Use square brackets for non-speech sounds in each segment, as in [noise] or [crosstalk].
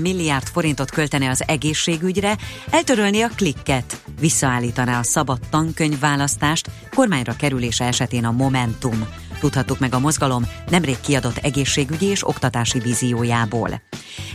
milliárd forintot költene az egészségügyre, eltörölni a klikket, visszaállítaná a szabad tankönyvválasztást, kormányra kerülése esetén a Momentum. Tudhattuk meg a mozgalom nemrég kiadott egészségügyi és oktatási víziójából.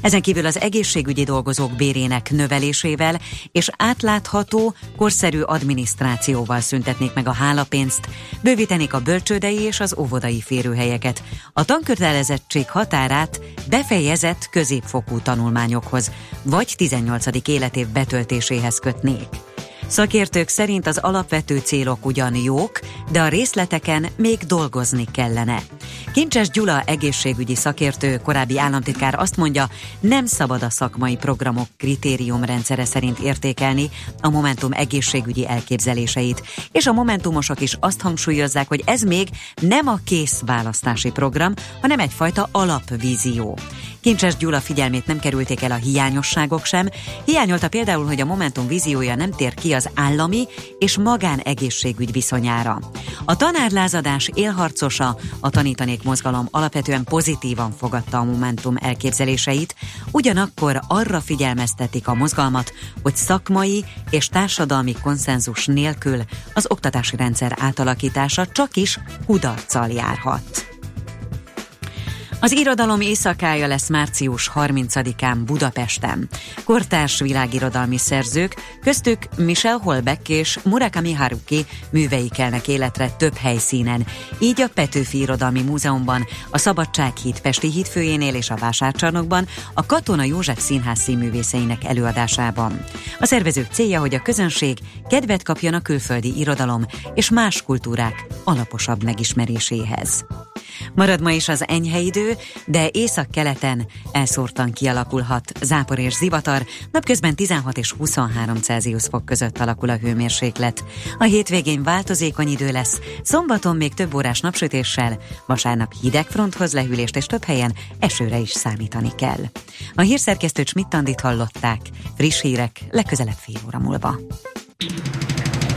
Ezen kívül az egészségügyi dolgozók bérének növelésével és átlátható, korszerű adminisztrációval szüntetnék meg a hálapénzt, bővítenék a bölcsődei és az óvodai férőhelyeket, a tankötelezettség határát befejezett középfokú tanulmányokhoz, vagy 18. életév betöltéséhez kötnék. Szakértők szerint az alapvető célok ugyan jók, de a részleteken még dolgozni kellene. Kincses Gyula egészségügyi szakértő, korábbi államtitkár azt mondja, nem szabad a szakmai programok kritériumrendszere szerint értékelni a Momentum egészségügyi elképzeléseit, és a Momentumosok is azt hangsúlyozzák, hogy ez még nem a kész választási program, hanem egyfajta alapvízió. Kincses Gyula figyelmét nem kerülték el a hiányosságok sem. Hiányolta például, hogy a Momentum víziója nem tér ki az állami és magánegészségügy viszonyára. A tanárlázadás élharcosa, a tanítanék mozgalom alapvetően pozitívan fogadta a Momentum elképzeléseit, ugyanakkor arra figyelmeztetik a mozgalmat, hogy szakmai és társadalmi konszenzus nélkül az oktatási rendszer átalakítása csak is kudarccal járhat. Az irodalom éjszakája lesz március 30-án Budapesten. Kortárs világirodalmi szerzők, köztük Michel Holbeck és Murakami Haruki művei kelnek életre több helyszínen. Így a Petőfi Irodalmi Múzeumban, a Szabadsághíd Pesti hídfőjénél és a Vásárcsarnokban, a Katona József Színház színművészeinek előadásában. A szervezők célja, hogy a közönség kedvet kapjon a külföldi irodalom és más kultúrák alaposabb megismeréséhez. Marad ma is az enyhe idő, de észak-keleten elszórtan kialakulhat zápor és zivatar, napközben 16 és 23 Celsius fok között alakul a hőmérséklet. A hétvégén változékony idő lesz, szombaton még több órás napsütéssel, vasárnap hideg fronthoz lehűlést és több helyen esőre is számítani kell. A hírszerkesztő Csmittandit hallották, friss hírek legközelebb fél óra múlva.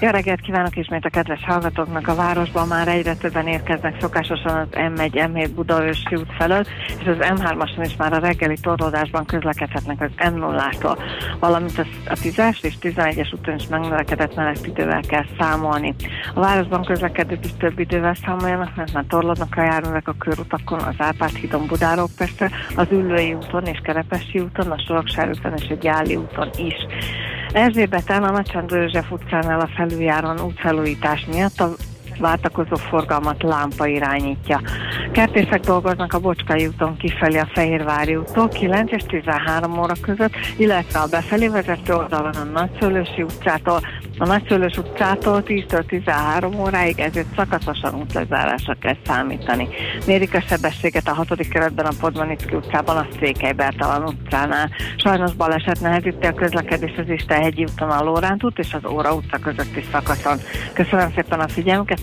Jó reggelt kívánok ismét a kedves hallgatóknak! A városban már egyre többen érkeznek szokásosan az M1, M7 Budaörsi út felől, és az M3-ason is már a reggeli torlódásban közlekedhetnek az M0-tól, valamint a 10-es és 11-es úton is megnövekedett meleg kell számolni. A városban közlekedők is több idővel számoljanak, mert már torlódnak a járművek a körutakon, az Árpád hídon Budáról Pestre, az Üllői úton és Kerepesi úton, a Soroksár úton és a Gyáli úton is. Erzsébeten a Nagysándor József utcánál a felüljáron útfelújítás miatt a váltakozó forgalmat lámpa irányítja. Kertészek dolgoznak a Bocskai úton kifelé a Fehérvári úttól 9 és 13 óra között, illetve a befelé vezető oldalon a Nagyszőlősi utcától a Nagyszőlős utcától 10-től 13 óráig, ezért szakaszosan útlezárásra kell számítani. Mérik a sebességet a 6. keretben a Podmanicki utcában, a Székely Bertalan utcánál. Sajnos baleset nehezíti a közlekedés az Istenhegyi úton a Lóránt út és az Óra utca közötti szakaszon. Köszönöm szépen a figyelmüket,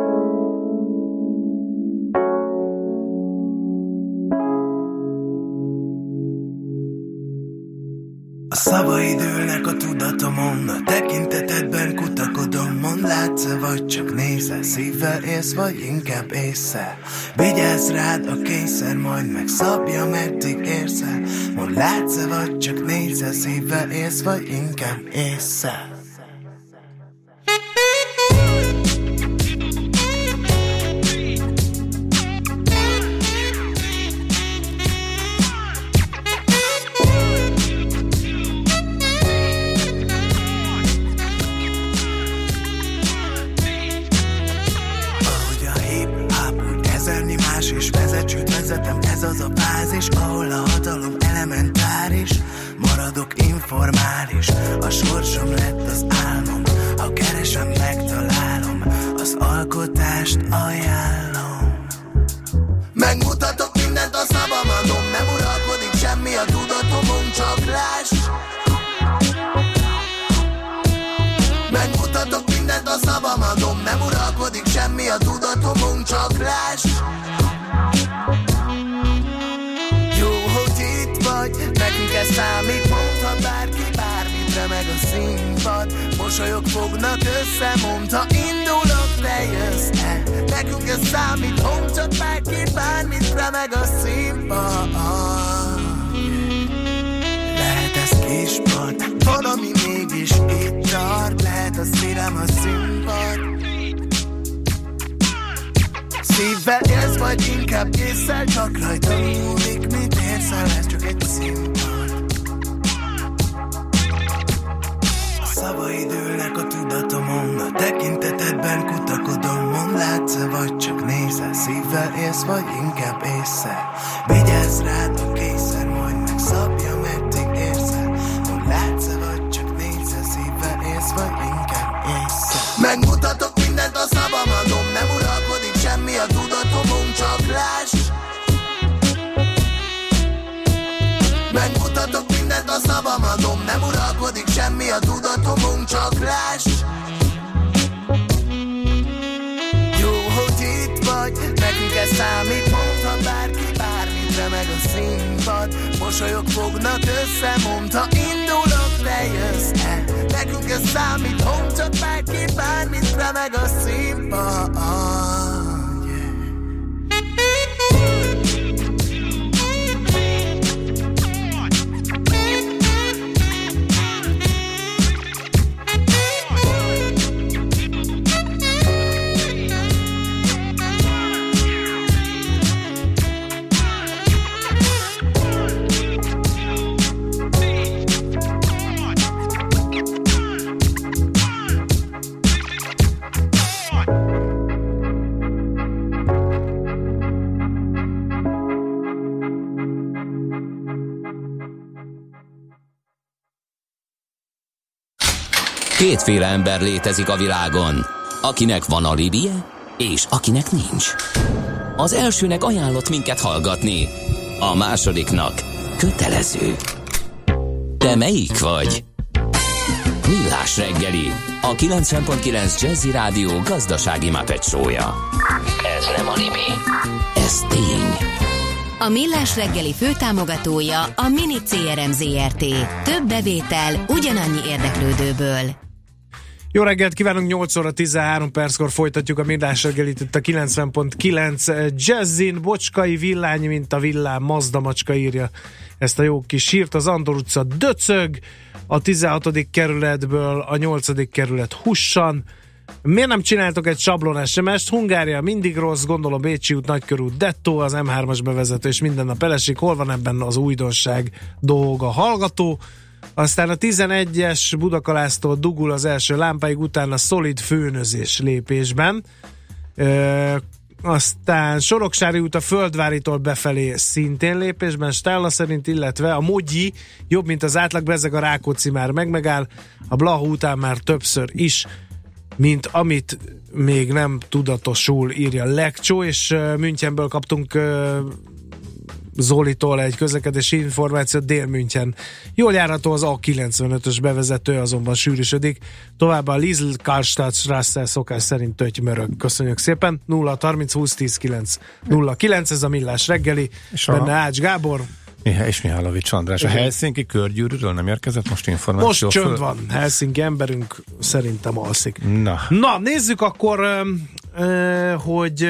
A szavaid ülnek a tudatomon, a tekintetedben kutakodom, mond látsz vagy csak nézel, szívvel élsz, vagy inkább észre. Vigyázz rád a kényszer, majd megszabja, meddig érsz el. Mond látsz vagy csak nézel, szívvel élsz, vagy inkább észre. Ülnek a tudatomon. A tekintetedben kutakodom Mond látsz vagy csak nézel Szívvel élsz, vagy inkább észre? Vigyázz rád a készer Majd megszabja, meddig érzel Mond látsz vagy csak nézel Szívvel élsz, vagy inkább észre? Megmutatok mindent a szabamadom Nem uralkodik semmi a tudatomon Csak láss! Megmutatok mindent a szabamadom Nem uralkodik semmi a tudatomon Csak láss Jó, hogy itt vagy Nekünk ez számít Mondta bárki bármit Remeg a színpad. Mosolyok fognak össze Mondta indulok, te jössz -e. Nekünk ez számít Mondta bárki bármit Remeg a színpad Kétféle ember létezik a világon, akinek van alibije, és akinek nincs. Az elsőnek ajánlott minket hallgatni, a másodiknak kötelező. Te melyik vagy? Millás reggeli, a 90.9 Jazzy Rádió gazdasági mapetsója. Ez nem animi, ez tény. A Millás reggeli főtámogatója a Mini CRM Zrt. Több bevétel ugyanannyi érdeklődőből. Jó reggelt kívánunk, 8 óra 13 perckor folytatjuk a Millás reggelit itt a 90.9 Jazzin, Bocskai villány, mint a villám, Mazda macska írja ezt a jó kis sírt, az Andor utca döcög, a 16. kerületből a 8. kerület hussan, Miért nem csináltok egy sablon SMS-t? Hungária mindig rossz, gondolom Bécsi út, Nagykörút, Dettó, az M3-as bevezető, és minden nap elesik. Hol van ebben az újdonság dolga hallgató? Aztán a 11-es Budakalásztól dugul az első lámpáig, utána szolid főnözés lépésben. Ö, aztán Soroksári út a Földváritól befelé szintén lépésben, Stála szerint, illetve a Mogyi jobb, mint az átlag, ezek a Rákóczi már megmegáll, a Blahu után már többször is mint amit még nem tudatosul írja Lekcsó, és Münchenből kaptunk Zolitól egy közlekedési információt Dél-München. Jól járható az A95-ös bevezető, azonban sűrűsödik. Továbbá a Liesl Karstadt Strasse szokás szerint tötymörög. Köszönjük szépen. 0 30 20 10 9 0 9, ez a millás reggeli. És a... Benne Ács Gábor, Mihály és Mihálovics András. A Helsinki körgyűrűről nem érkezett most információ? Most csönd van. Helsinki emberünk szerintem alszik. Na. Na, nézzük akkor, hogy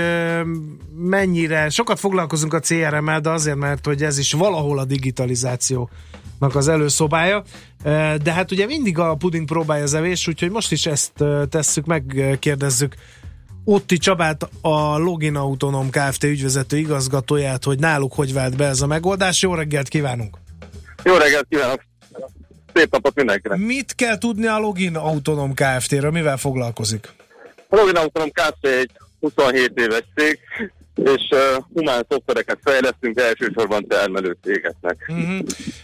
mennyire, sokat foglalkozunk a CRM-el, de azért, mert hogy ez is valahol a digitalizáció az előszobája, de hát ugye mindig a puding próbálja az evés, úgyhogy most is ezt tesszük, megkérdezzük Otti Csabát, a Login Autonom Kft. ügyvezető igazgatóját, hogy náluk hogy vált be ez a megoldás. Jó reggelt kívánunk! Jó reggelt kívánok! Szép napot mindenkinek! Mit kell tudni a Login Autonom Kft-ről? Mivel foglalkozik? Autonom Kft. egy 27 éves cég, és uh, humán szoftvereket fejlesztünk elsősorban termelő cégeknek. Uh-huh.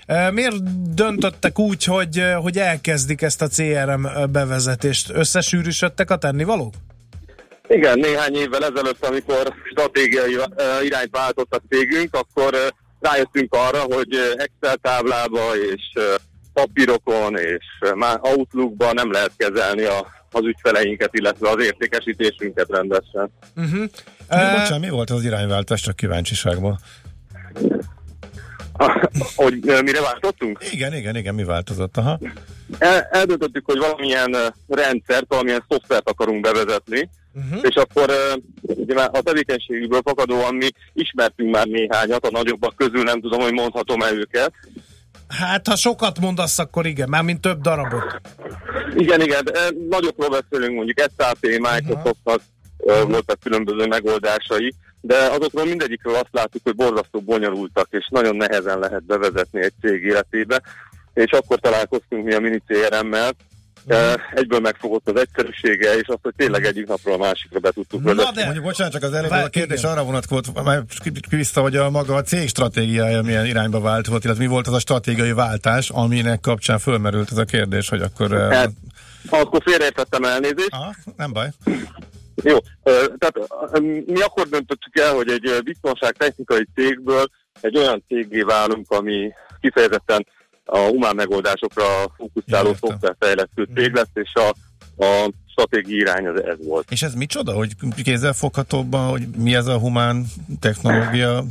Uh, miért döntöttek úgy, hogy, hogy elkezdik ezt a CRM bevezetést? Összesűrűsödtek a tennivalók? Igen, néhány évvel ezelőtt, amikor stratégiai uh, irányt váltott a cégünk, akkor uh, rájöttünk arra, hogy Excel táblába és papírokon és már Outlookban nem lehet kezelni a, az ügyfeleinket, illetve az értékesítésünket rendesen. Uh-huh. Uh, Bocsán, mi volt az irányváltás, csak kíváncsiságban? hogy mire váltottunk? Igen, igen, igen, mi változott, aha. el, eldöntöttük, hogy valamilyen rendszert, valamilyen szoftvert akarunk bevezetni, uh-huh. és akkor ugye már a tevékenységükből fakadóan mi ismertünk már néhányat, a nagyobbak közül nem tudom, hogy mondhatom-e őket. Hát, ha sokat mondasz, akkor igen, már mint több darabot. Igen, igen, nagyokról beszélünk, mondjuk SAP, Microsoftnak ö, voltak különböző megoldásai, de azokról mindegyikről azt láttuk, hogy borzasztó bonyolultak, és nagyon nehezen lehet bevezetni egy cég életébe, és akkor találkoztunk mi a mini CRM-mel, egyből megfogott az egyszerűsége, és azt, hogy tényleg egyik napról a másikra be tudtuk Na vezetni. de, Mondjuk, bocsánat, csak az előbb a kérdés igen. arra vonatkozott, már Kriszta, hogy a maga a cég stratégiája milyen irányba változott, illetve mi volt az a stratégiai váltás, aminek kapcsán fölmerült ez a kérdés, hogy akkor... Hát, akkor félreértettem elnézést. Aha, nem baj. Jó, tehát mi akkor döntöttük el, hogy egy biztonságtechnikai cégből egy olyan cégé válunk, ami kifejezetten a humán megoldásokra fókuszáló szoftverfejlesztő cég lesz, és a, a stratégiai irány az ez volt. És ez micsoda, hogy kézzelfoghatóbban, hogy mi ez a humán technológia?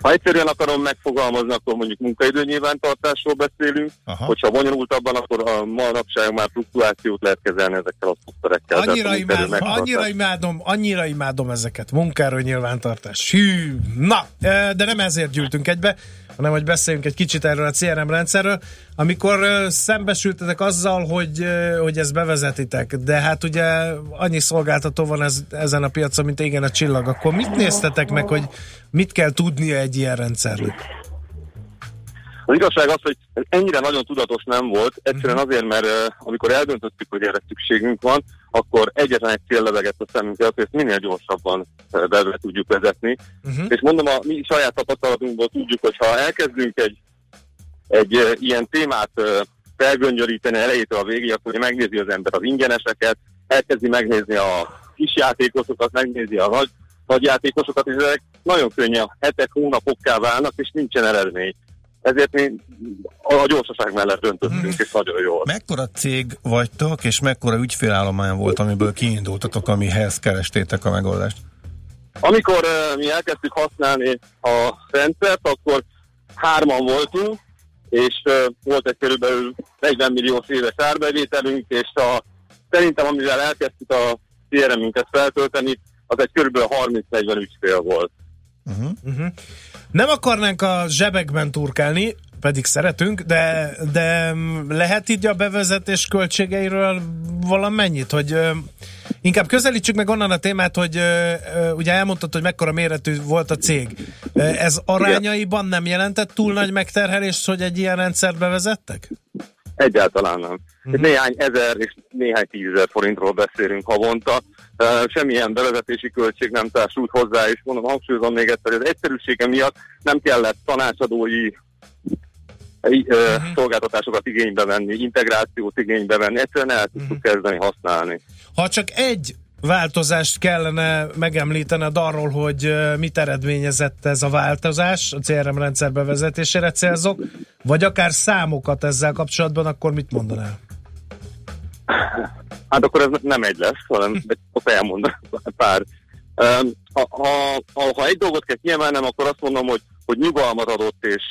Ha egyszerűen akarom megfogalmazni, akkor mondjuk munkaidő nyilvántartásról beszélünk, Aha. hogyha bonyolultabban, akkor a manapság már fluktuációt lehet kezelni ezekkel a szoftverekkel. Annyira imádom, annyira imádom, annyira imádom ezeket. Munkáról nyilvántartás. Hű, na, de nem ezért gyűltünk egybe, hanem hogy beszéljünk egy kicsit erről a CRM rendszerről. Amikor szembesültetek azzal, hogy, hogy ezt bevezetitek, de hát ugye annyi szolgáltató van ez, ezen a piacon, mint igen a csillag, akkor mit néztetek meg, hogy mit kell tudnia egy ilyen rendszernek? Az igazság az, hogy ez ennyire nagyon tudatos nem volt, egyszerűen azért, mert uh, amikor eldöntöttük, hogy erre szükségünk van, akkor egyetlen egy cél lebegett a szemünkre, hogy ezt minél gyorsabban uh, be tudjuk vezetni. Uh-huh. És mondom, a mi saját tapasztalatunkból tudjuk, hogy ha elkezdünk egy, egy uh, ilyen témát felgöngyöríteni elejétől a végig, akkor megnézi az ember az ingyeneseket, elkezdi megnézni a kis játékosokat, megnézi a nagy, nagy játékosokat, és ezek nagyon könnyen hetek, hónapokká válnak, és nincsen eredmény. Ezért mi a gyorsaság mellett döntöttünk, és nagyon jól. Mekkora cég vagytok, és mekkora ügyfélállomány volt, amiből kiindultatok, amihez kerestétek a megoldást? Amikor uh, mi elkezdtük használni a rendszert, akkor hárman voltunk, és uh, volt egy körülbelül 40 milliós éves árbevételünk, és a, szerintem amivel elkezdtük a CRM-ünket feltölteni, az egy körülbelül 30-40 ügyfél volt. Uh-huh. Uh-huh. Nem akarnánk a zsebekben turkálni, pedig szeretünk, de, de lehet így a bevezetés költségeiről valamennyit, hogy ö, inkább közelítsük meg onnan a témát, hogy ö, ö, ugye elmondtad, hogy mekkora méretű volt a cég. Ez arányaiban nem jelentett túl nagy megterhelést, hogy egy ilyen rendszert bevezettek? Egyáltalán nem. Uh-huh. Néhány ezer és néhány tízezer forintról beszélünk havonta. Semmilyen bevezetési költség nem társult hozzá, és mondom, hangsúlyozom még egyszer, hogy az egyszerűsége miatt nem kellett tanácsadói uh, szolgáltatásokat igénybe venni, integrációt igénybe venni, egyszerűen el tudtuk kezdeni használni. Ha csak egy változást kellene megemlítened arról, hogy mit eredményezett ez a változás a CRM rendszer bevezetésére célzok, vagy akár számokat ezzel kapcsolatban, akkor mit mondanál? [laughs] Hát akkor ez nem egy lesz, hanem [laughs] ott elmondanak pár. Ha, ha, ha, egy dolgot kell kiemelnem, akkor azt mondom, hogy, hogy nyugalmat adott és,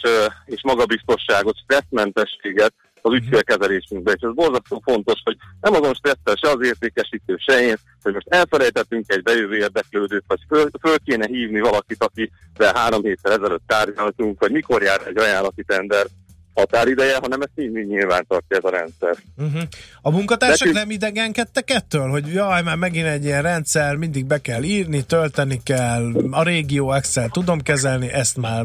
és magabiztosságot, stresszmentességet az ügyfélkezelésünkbe, és ez borzasztó fontos, hogy nem azon stresszel se az értékesítő, se én, hogy most elfelejtettünk egy bejövő érdeklődőt, vagy föl, föl kéne hívni valakit, akivel három héttel ezelőtt tárgyaltunk, vagy mikor jár egy ajánlati tender határideje, hanem ezt így, így nyilván tartja ez a rendszer. Uh-huh. A munkatársak Nekünk- nem idegenkedtek ettől, hogy jaj, már megint egy ilyen rendszer, mindig be kell írni, tölteni kell, a régió Excel tudom kezelni, ezt már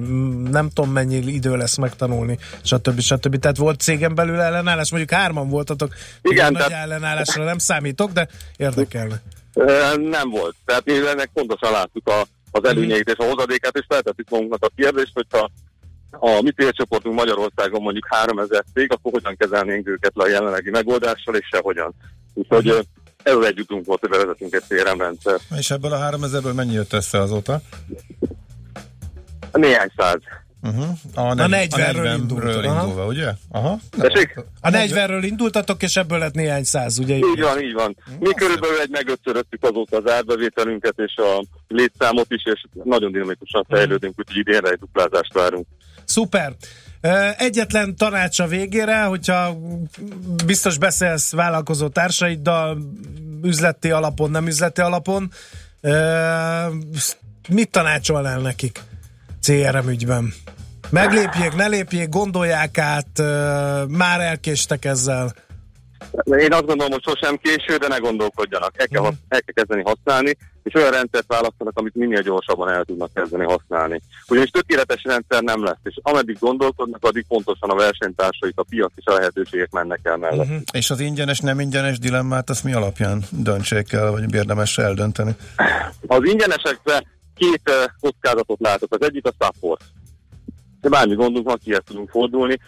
nem tudom mennyi idő lesz megtanulni, stb. stb. Tehát volt cégen belül ellenállás, mondjuk hárman voltatok, Igen, Igen, nagy tehát- ellenállásra nem számítok, de érdekelne. Nem volt. Tehát mi ennek pontosan láttuk a, az előnyeit és a hozadékát, és feltettük magunknak a kérdést, hogyha a mi célcsoportunk Magyarországon mondjuk 3000 cég, akkor hogyan kezelnénk őket le a jelenlegi megoldással, és sehogyan. Úgyhogy ez az együttünk volt, hogy bevezetünk egy CRM rendszer. És ebből a 3000-ből mennyi jött össze azóta? Néhány száz. Uh-huh. A, A 40-ről indultad, aha. indulva, ugye? Aha. Tessék? A 40-ről indultatok, és ebből lett néhány száz, ugye? Így van, így van. Mi körülbelül egy megötszöröztük azóta az árbevételünket és a létszámot is, és nagyon dinamikusan fejlődünk, úgyhogy idénre egy duplázást várunk. Szuper. Egyetlen tanács a végére, hogyha biztos beszélsz vállalkozó társaiddal, üzleti alapon, nem üzleti alapon, mit tanácsolnál nekik CRM ügyben? Meglépjék, ne lépjék, gondolják át, már elkéstek ezzel. Én azt gondolom, hogy sosem késő, de ne gondolkodjanak. El kell, uh-huh. el kell kezdeni használni, és olyan rendszert választanak, amit minél gyorsabban el tudnak kezdeni használni. Ugyanis tökéletes rendszer nem lesz, és ameddig gondolkodnak, addig pontosan a versenytársaik, a piac és a lehetőségek mennek el mellett. Uh-huh. És az ingyenes, nem ingyenes dilemmát, azt mi alapján döntsék el, vagy érdemes eldönteni? Az ingyenesekre két uh, kockázatot látok. Az egyik a support. De bármi gondunk van, kihez tudunk fordulni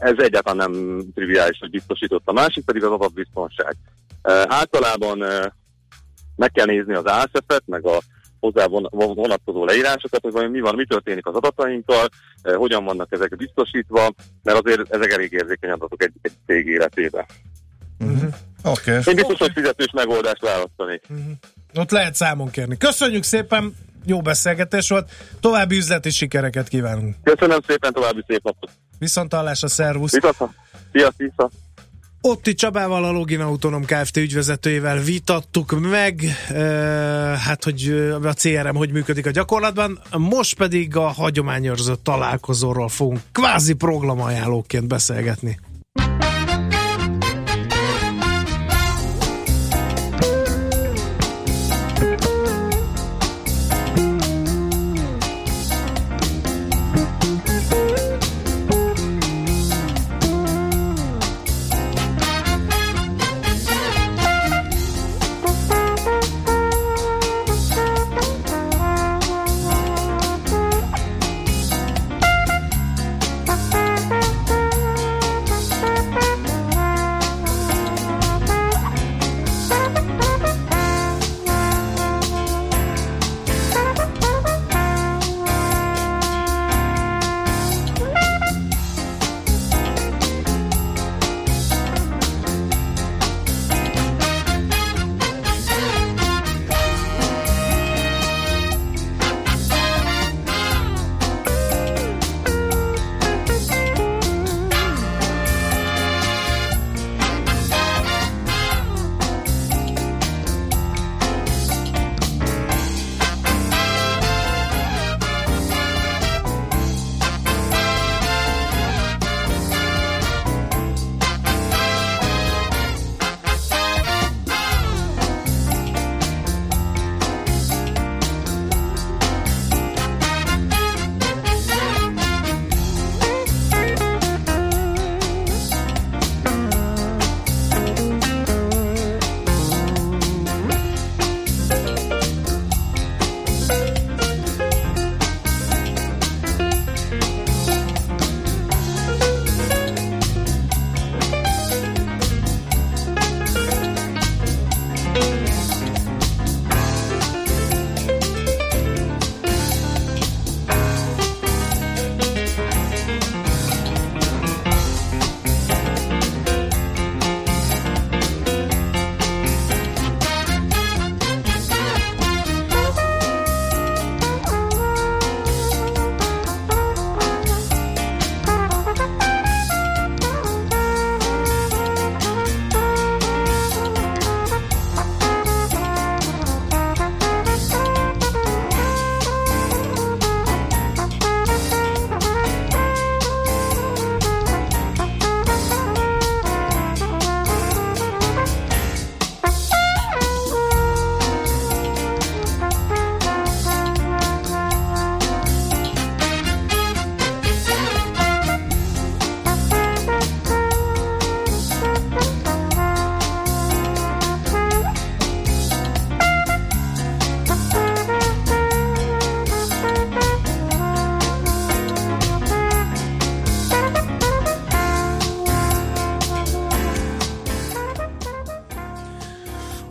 ez egyáltalán nem triviális, hogy biztosított. A másik pedig az adatbiztonság. Általában meg kell nézni az ASF-et, meg a hozzá vonatkozó leírásokat, hogy mi van, mi történik az adatainkkal, hogyan vannak ezek biztosítva, mert azért ezek elég érzékeny adatok egy, egy cég életében. Uh-huh. Okay. Én biztos, hogy fizetős megoldást választanék. Uh-huh. Ott lehet számon kérni. Köszönjük szépen, jó beszélgetés volt, további üzleti sikereket kívánunk. Köszönöm szépen, további szép napot. Viszont hallásra, szervusz! Viszont, szia, szia. Otti Csabával, a Login Autonom Kft. ügyvezetőjével vitattuk meg, e, hát hogy a CRM hogy működik a gyakorlatban, most pedig a hagyományőrzött találkozóról fogunk kvázi programajánlóként beszélgetni.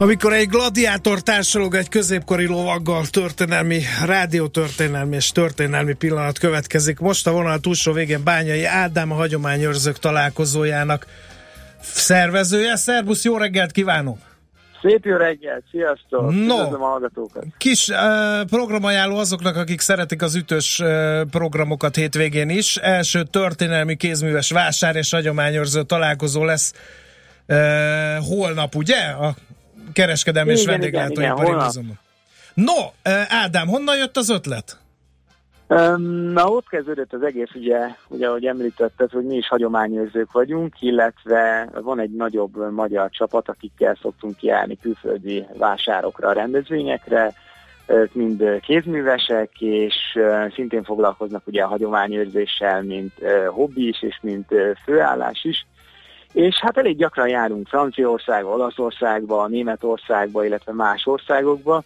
Amikor egy gladiátor társalog egy középkori lovaggal történelmi, rádiótörténelmi és történelmi pillanat következik. Most a vonal túlsó végén Bányai Ádám, a hagyományőrzők találkozójának szervezője. Szervusz, jó reggelt kívánok! Szép jó reggel, sziasztok! No. Üdvözlöm a hallgatókat! Kis uh, programajánló azoknak, akik szeretik az ütős uh, programokat hétvégén is. Első történelmi kézműves vásár és hagyományőrző találkozó lesz uh, holnap, ugye? A kereskedelmi és Igen, igen, vendéglátóipari igen, múzeumban. No, Ádám, honnan jött az ötlet? Na ott kezdődött az egész, ugye, ugye ahogy említetted, hogy mi is hagyományőrzők vagyunk, illetve van egy nagyobb magyar csapat, akikkel szoktunk kiállni külföldi vásárokra, rendezvényekre, ők mind kézművesek, és szintén foglalkoznak ugye a hagyományőrzéssel, mint hobbi is, és mint főállás is. És hát elég gyakran járunk Franciaországba, Olaszországba, Németországba, illetve más országokba,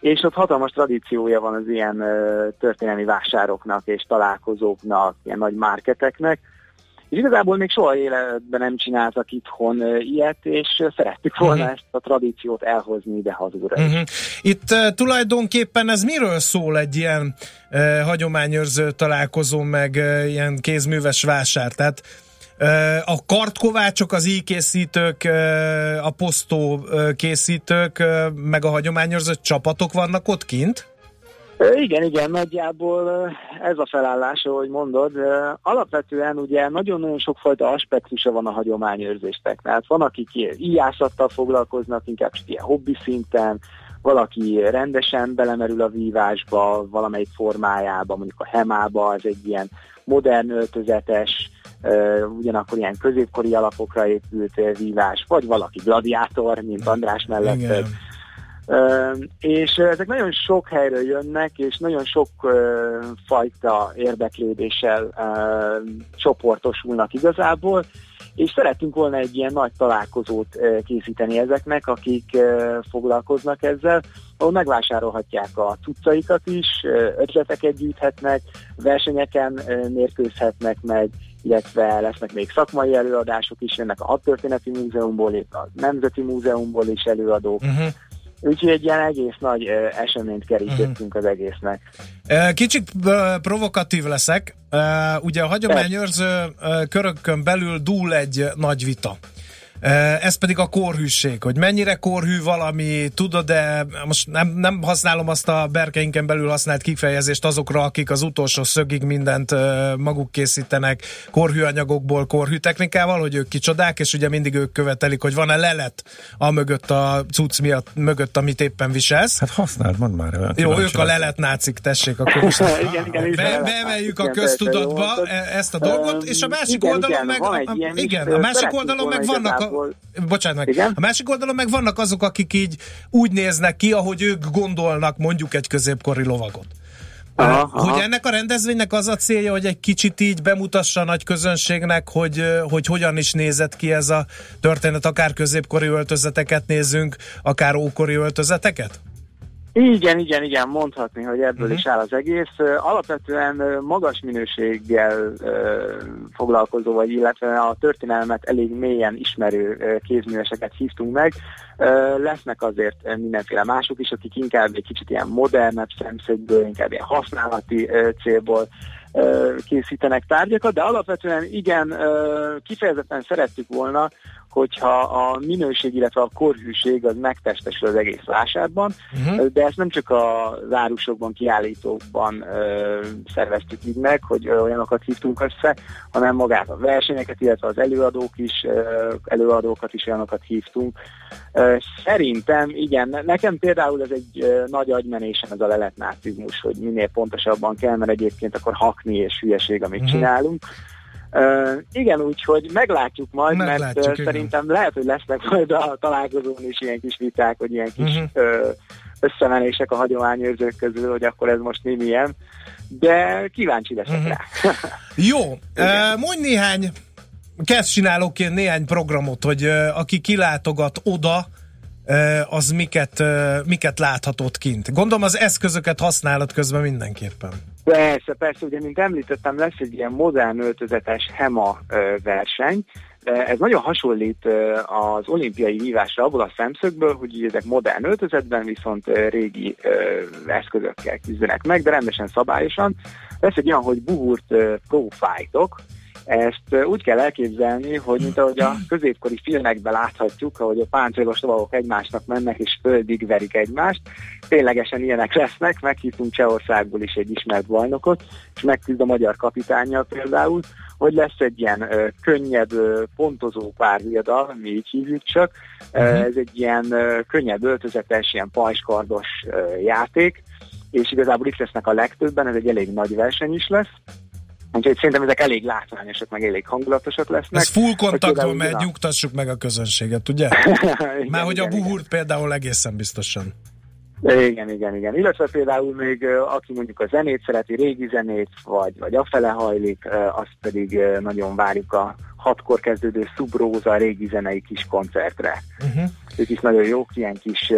és ott hatalmas tradíciója van az ilyen ö, történelmi vásároknak és találkozóknak, ilyen nagy marketeknek, és igazából még soha életben nem csináltak itthon ö, ilyet, és ö, szerettük volna Mhm. ezt a tradíciót elhozni ide hazúra. Uh-huh. Itt uh, tulajdonképpen ez miről szól egy ilyen uh, hagyományőrző találkozó, meg uh, ilyen kézműves vásár? Tehát a kartkovácsok, az íjkészítők, a posztó készítők, meg a hagyományőrző csapatok vannak ott kint? Igen, igen, nagyjából ez a felállás, ahogy mondod. Alapvetően ugye nagyon-nagyon sokfajta aspektusa van a hagyományőrzéstek. Tehát van, akik íjászattal foglalkoznak, inkább ilyen hobbi szinten, valaki rendesen belemerül a vívásba, valamelyik formájába, mondjuk a hemába, ez egy ilyen modern öltözetes, ugyanakkor ilyen középkori alapokra épült vívás, vagy valaki gladiátor, mint András mellett Igen. És ezek nagyon sok helyről jönnek, és nagyon sok fajta érdeklődéssel csoportosulnak igazából, és szerettünk volna egy ilyen nagy találkozót készíteni ezeknek, akik foglalkoznak ezzel, ahol megvásárolhatják a cuccaikat is, ötleteket gyűjthetnek, versenyeken mérkőzhetnek meg, illetve lesznek még szakmai előadások is, jönnek a Hadtörténeti Múzeumból, a Nemzeti Múzeumból is előadók, Uh-huh. Úgyhogy egy ilyen egész nagy ö, eseményt kerítettünk az egésznek. Kicsit uh, provokatív leszek. Uh, Ugye a hagyományőrző körökön belül dúl egy nagy vita. Ez pedig a korhűség, hogy mennyire korhű valami, tudod, de most nem, nem használom azt a berkeinken belül használt kifejezést azokra, akik az utolsó szögig mindent maguk készítenek korhű anyagokból, korhű technikával, hogy ők kicsodák, és ugye mindig ők követelik, hogy van-e lelet a mögött a cucc miatt, mögött, amit éppen viselsz. Hát használd, mondd már. olyan Jó, ők a lelet nácik, tessék, akkor most igen, igen, Be, beemeljük a köztudatba e- ezt a dolgot, és a másik igen, oldalon igen, meg... van a, igen, a másik oldalon meg vannak... A, igazából- bocsánat meg. Igen? A másik oldalon meg vannak azok, akik így úgy néznek ki, ahogy ők gondolnak mondjuk egy középkori lovagot. Aha, Aha. Hogy ennek a rendezvénynek az a célja, hogy egy kicsit így bemutassa a nagy közönségnek, hogy, hogy hogyan is nézett ki ez a történet, akár középkori öltözeteket nézzünk, akár ókori öltözeteket? Igen, igen, igen, mondhatni, hogy ebből Mhm. is áll az egész. Alapvetően magas minőséggel foglalkozó, vagy illetve a történelmet elég mélyen ismerő kézműveseket hívtunk meg. Lesznek azért mindenféle mások is, akik inkább egy kicsit ilyen modernebb szemszögből, inkább ilyen használati célból készítenek tárgyakat, de alapvetően igen, kifejezetten szerettük volna, hogyha a minőség, illetve a korhűség az megtestesül az egész vásárban, Uh-huh. de ezt nem csak a zárusokban, kiállítókban ö, szerveztük így meg, hogy olyanokat hívtunk össze, hanem magát a versenyeket, illetve az előadók is, ö, előadókat is olyanokat hívtunk. Ö, szerintem, igen, ne- nekem például ez egy ö, nagy agymenésem ez a leletnácizmus, hogy minél pontosabban kell, mert egyébként akkor hakni és hülyeség, amit uh-huh. csinálunk. Uh, igen, úgyhogy meglátjuk majd, Meglátjuk, mert uh, igen. szerintem lehet, hogy lesznek majd a találkozón is ilyen kis viták, vagy ilyen kis Mhm. uh, összemenések a hagyományőrzők közül, hogy akkor ez most mi milyen, de kíváncsi leszek Mhm. rá. [laughs] Jó, uh, mondj néhány, kezdcsinálóként néhány programot, hogy uh, aki kilátogat oda, az miket, miket láthatott kint. Gondolom az eszközöket használat közben mindenképpen. Persze, persze, ugye, mint említettem, lesz egy ilyen modern öltözetes HEMA verseny. Ez nagyon hasonlít az olimpiai vívásra abból a szemszögből, hogy ezek modern öltözetben, viszont régi eszközökkel küzdenek meg, de rendesen szabályosan. Lesz egy olyan, hogy buhurt ö, pro fightok, Ezt úgy kell elképzelni, hogy mint ahogy a középkori filmekben láthatjuk, ahogy a páncélos lovagok egymásnak mennek és földig verik egymást, ténylegesen ilyenek lesznek, meghívtunk Csehországból is egy ismert bajnokot, és megküzd a magyar kapitányjal például, hogy lesz egy ilyen ö, könnyebb, ö, pontozó párviadal, mi így hívjuk csak. Uh-huh. Ez egy ilyen ö, könnyebb öltözetes, ilyen pajskardos ö, játék, és igazából itt lesznek a legtöbben, ez egy elég nagy verseny is lesz. Úgyhogy szerintem ezek elég látványosak, meg elég hangulatosak lesznek. Ez full kontaktban megy, nyugtassuk meg a közönséget, ugye? [laughs] Már hogy a buhurt például egészen biztosan. Igen, igen, igen. Illetve például még aki mondjuk a zenét szereti, régi zenét, vagy, vagy afele hajlik, azt pedig nagyon várjuk a hatkor kezdődő Subróza régi zenei kis koncertre. Uh-huh. Ők is nagyon jók, ilyen kis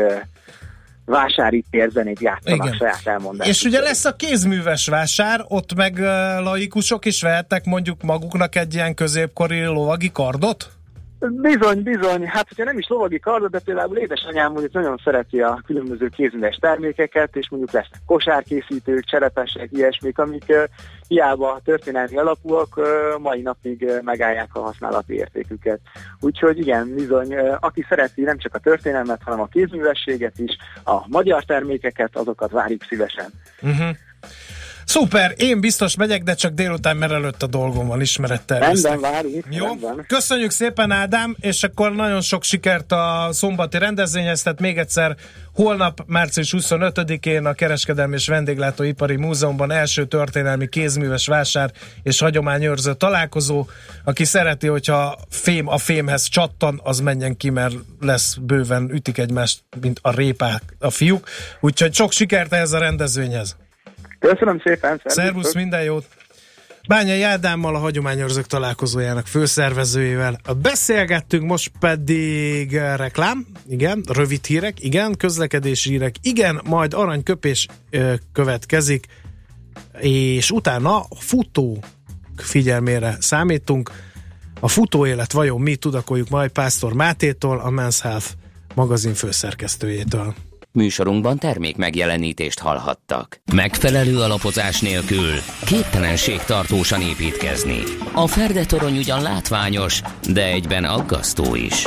vásári térzenét játszanak Igen. saját elmondás. És ugye lesz a kézműves vásár, ott meg laikusok is vehetnek mondjuk maguknak egy ilyen középkori lovagi kardot? Bizony, bizony. Hát, hogyha nem is lovagi kardot, de például édesanyám mondjuk nagyon szereti a különböző kézműves termékeket, és mondjuk lesznek kosárkészítők, cserepesek, ilyesmik, amik uh, hiába történelmi alapúak, uh, mai napig uh, megállják a használati értéküket. Úgyhogy igen, bizony, uh, aki szereti nem csak a történelmet, hanem a kézművességet is, a magyar termékeket, azokat várjuk szívesen. Uh-huh. Szuper, én biztos megyek, de csak délután, mert előtt a dolgom van, ismerettel. Rendben, várjuk. Jó, rendben. köszönjük szépen Ádám, és akkor nagyon sok sikert a szombati rendezvényhez, tehát még egyszer holnap, március 25-én a Kereskedelmi és Vendéglátóipari Múzeumban első történelmi kézműves vásár és hagyományőrző találkozó. Aki szereti, hogyha fém a fémhez csattan, az menjen ki, mert lesz bőven ütik egymást, mint a répák a fiúk. Úgyhogy sok sikert ehhez a rendezvényhez. Köszönöm szépen. Szervusz, minden jót. Bányai Ádámmal, a Hagyományőrzők találkozójának főszervezőjével beszélgettünk, most pedig reklám, igen, rövid hírek, igen, közlekedési hírek, igen, majd aranyköpés ö, következik, és utána a futó figyelmére számítunk. A futó élet vajon mi tudakoljuk majd Pásztor Mátétól, a Men's Health magazin főszerkesztőjétől. Műsorunkban termék megjelenítést hallhattak. Megfelelő alapozás nélkül képtelenség tartósan építkezni. A Ferdetorony ugyan látványos, de egyben aggasztó is.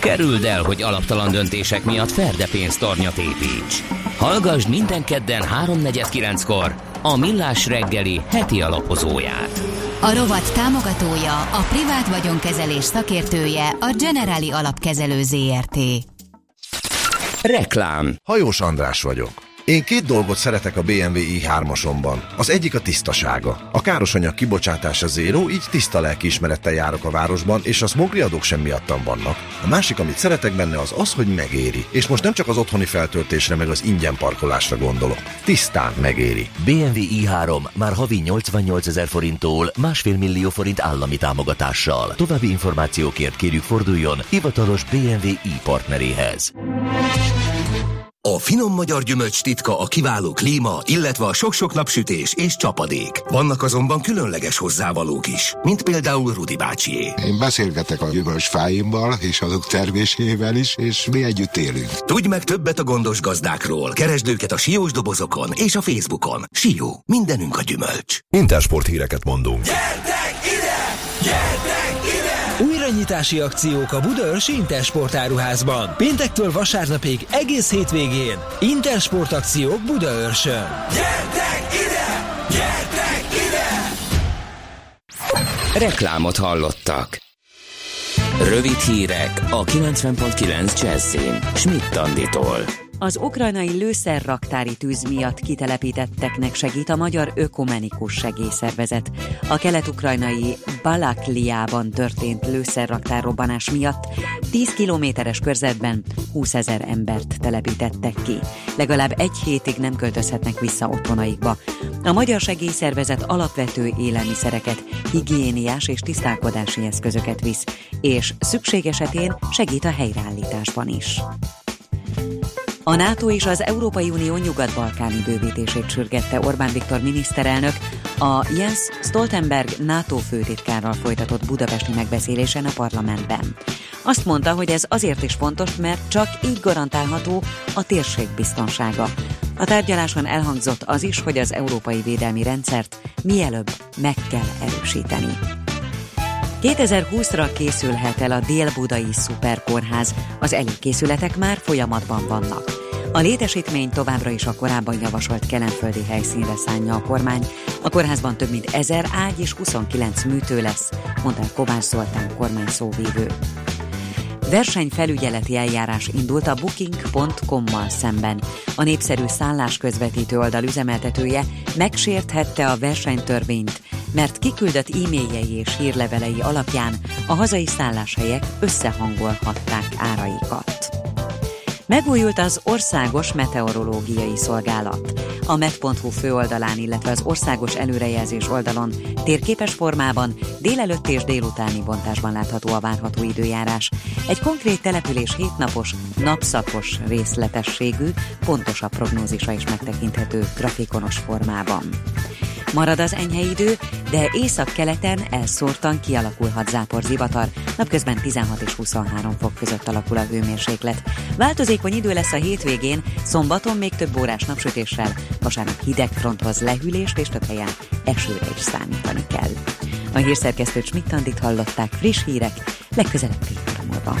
Kerüld el, hogy alaptalan döntések miatt Ferde pénztornyot építs. Hallgass minden kedden 3.49-kor a Millás reggeli heti alapozóját. A rovat támogatója, a privát vagyonkezelés szakértője, a Generali Alapkezelő ZRT. Reklám. Hajós András vagyok. Én két dolgot szeretek a BMW i3-asomban. Az egyik a tisztasága. A károsanyag kibocsátása zéró, így tiszta lelkiismerettel járok a városban, és a smogri adók sem miattam vannak. A másik, amit szeretek benne, az az, hogy megéri. És most nem csak az otthoni feltöltésre, meg az ingyen parkolásra gondolok. Tisztán megéri. BMW i3 már havi 88 ezer forinttól másfél millió forint állami támogatással. További információkért kérjük forduljon hivatalos BMW i partneréhez. A finom magyar gyümölcs titka a kiváló klíma, illetve a sok-sok napsütés és csapadék. Vannak azonban különleges hozzávalók is, mint például Rudi bácsié. Én beszélgetek a gyümölcsfáimmal és azok termésével is, és mi együtt élünk. Tudj meg többet a gondos gazdákról. Keresd őket a siós dobozokon és a Facebookon. Sió, mindenünk a gyümölcs. Intersport híreket mondunk. Gyertek ide! Gyertek! Újranyitási akciók a Budaörsi Intersport áruházban. Péntektől vasárnapig egész hétvégén. Intersport akciók Budaörsön. Gyertek ide! Gyertek ide! Reklámot hallottak. Rövid hírek a 90.9 Jazzin. Schmidt Anditól. Az ukrajnai lőszerraktári tűz miatt kitelepítetteknek segít a Magyar Ökumenikus Segélyszervezet. A kelet-ukrajnai Balakliában történt lőszerraktárrobbanás miatt 10 kilométeres körzetben 20 ezer embert telepítettek ki. Legalább egy hétig nem költözhetnek vissza otthonaikba. A Magyar Segélyszervezet alapvető élelmiszereket, higiéniás és tisztálkodási eszközöket visz, és szükség esetén segít a helyreállításban is. A NATO és az Európai Unió nyugat-balkáni bővítését sürgette Orbán Viktor miniszterelnök a Jens Stoltenberg NATO főtitkárral folytatott budapesti megbeszélésen a parlamentben. Azt mondta, hogy ez azért is fontos, mert csak így garantálható a térség biztonsága. A tárgyaláson elhangzott az is, hogy az európai védelmi rendszert mielőbb meg kell erősíteni. 2020-ra készülhet el a Dél-Budai Szuperkórház, az előkészületek már folyamatban vannak. A létesítmény továbbra is a korábban javasolt kelenföldi helyszínre szánja a kormány. A kórházban több mint 1000 ágy és 29 műtő lesz, mondta Kovács Zoltán kormány szóvívő. Versenyfelügyeleti eljárás indult a Booking.com-mal szemben. A népszerű szállásközvetítő oldal üzemeltetője megsérthette a versenytörvényt, mert kiküldött e-mailjei és hírlevelei alapján a hazai szálláshelyek összehangolhatták áraikat. Megújult az Országos Meteorológiai Szolgálat. A met.hu főoldalán, illetve az országos előrejelzés oldalon térképes formában délelőtt és délutáni bontásban látható a várható időjárás. Egy konkrét település hétnapos, napszakos részletességű, pontosabb prognózisa is megtekinthető grafikonos formában. Marad az enyhe idő, de észak-keleten elszórtan kialakulhat zápor zivatar, napközben 16 és 23 fok között alakul a hőmérséklet. Változékony idő lesz a hétvégén, szombaton még több órás napsütéssel, vasárnap hideg fronthoz lehűlést és több helyen esőre is számítani kell. A hírszerkesztő Schmidt hallották friss hírek, legközelebb fél múlva.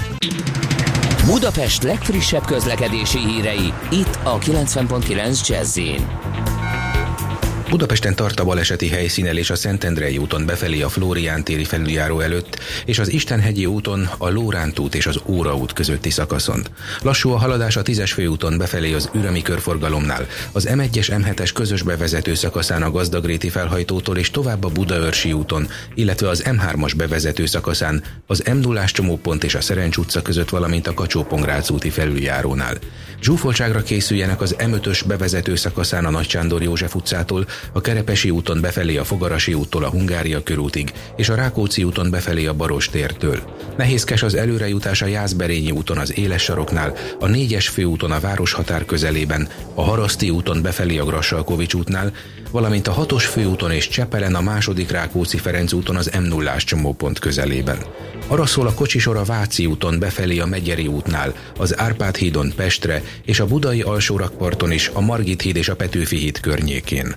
Budapest legfrissebb közlekedési hírei, itt a 90.9 jazz Budapesten tart a baleseti helyszínelés a Szentendrei úton befelé a Flórián téri felüljáró előtt, és az Istenhegyi úton a Lóránt út és az Óra út közötti szakaszon. Lassú a haladás a 10-es főúton befelé az Ürömi körforgalomnál, az M1-es M7-es közös bevezető szakaszán a Gazdagréti felhajtótól és tovább a Budaörsi úton, illetve az M3-as bevezető szakaszán az m 0 csomópont és a Szerencs utca között, valamint a kacsó úti felüljárónál. Zsúfoltságra készüljenek az M5-ös bevezető szakaszán a Nagy Sándor József utcától, a Kerepesi úton befelé a Fogarasi úttól a Hungária körútig, és a Rákóczi úton befelé a Baros tértől. Nehézkes az előrejutás a Jászberényi úton az Éles saroknál, a 4-es főúton a Városhatár közelében, a Haraszti úton befelé a Grassalkovics útnál, valamint a 6-os főúton és Csepelen a második Rákóczi Ferenc úton az m 0 csomópont közelében. Arra szól a kocsisor a Váci úton befelé a Megyeri útnál, az Árpád hídon Pestre és a Budai alsórakparton is a Margit híd és a Petőfi híd környékén.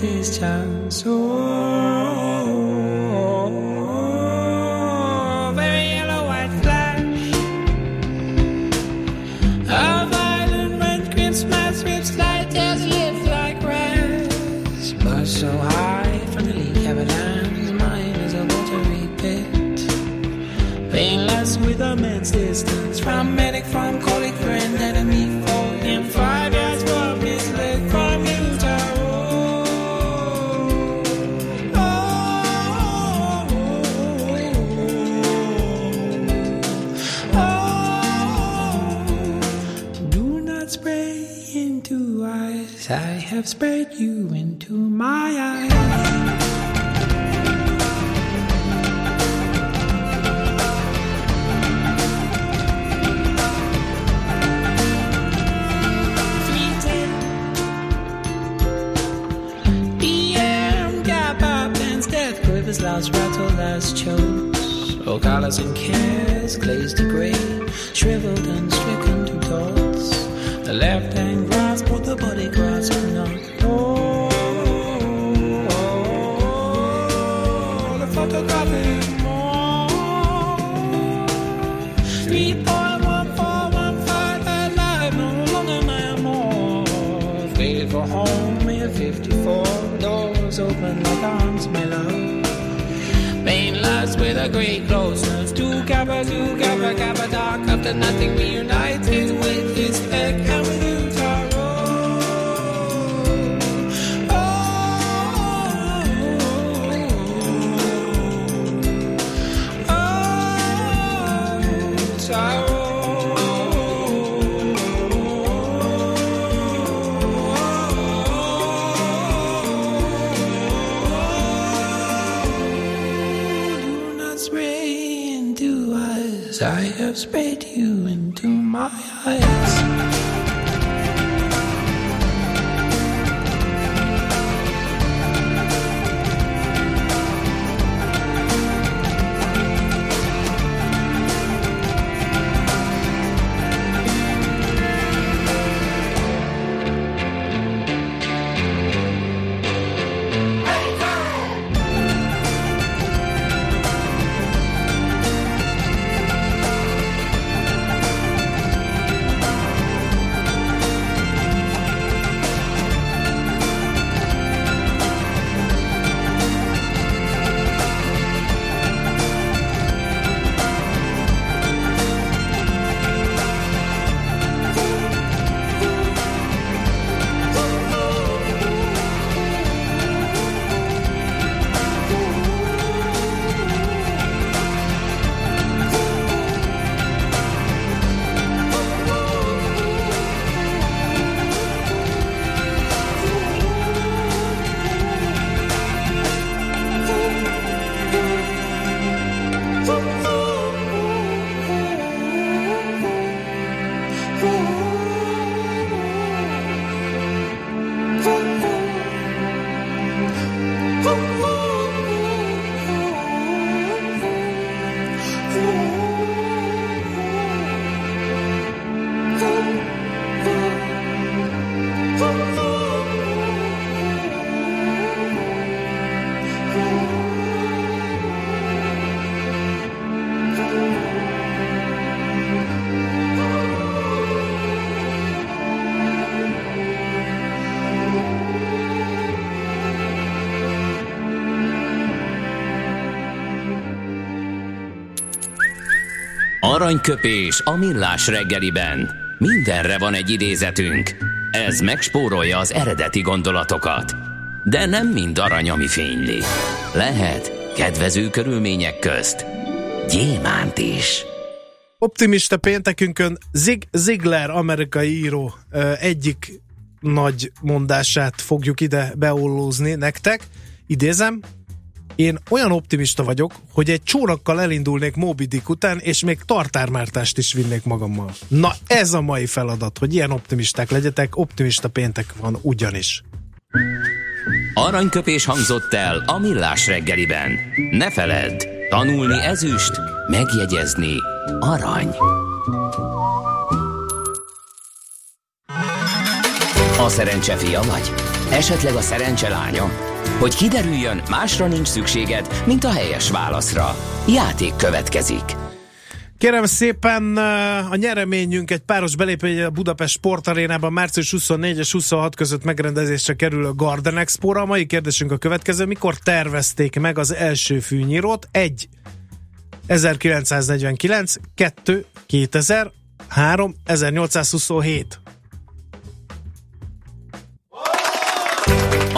his chance. Or rattle, last chokes. Oh, All colors and cares, glazed to gray, shriveled and stricken to dots. The left hand grasp, but the body great glow. Snooze Two Kappa, two Kappa, Kappa, dark after nothing We unite. Aranyköpés a millás reggeliben. Mindenre van egy idézetünk. Ez megspórolja az eredeti gondolatokat. De nem mind arany, ami fényli. Lehet kedvező körülmények közt gyémánt is. Optimista péntekünkön Zig Ziglar, amerikai író egyik nagy mondását fogjuk ide beollózni nektek. Idézem, én olyan optimista vagyok, hogy egy csónakkal elindulnék Moby Dick után, és még tartármártást is vinnék magammal. Na ez a mai feladat, hogy ilyen optimisták legyetek, optimista péntek van ugyanis. Aranyköpés hangzott el a millás reggeliben. Ne feledd, tanulni ezüst, megjegyezni arany. A szerencse fia vagy? Esetleg a szerencse lánya? Hogy kiderüljön, másra nincs szükséged, mint a helyes válaszra. Játék következik. Kérem szépen, a nyereményünk egy páros belépő a Budapest Sportarénában március 24 és 26 között megrendezésre kerül a Garden expo. A mai kérdésünk a következő. Mikor tervezték meg az első fűnyírót? 1. 1949, 2. 2000, 3. 1827.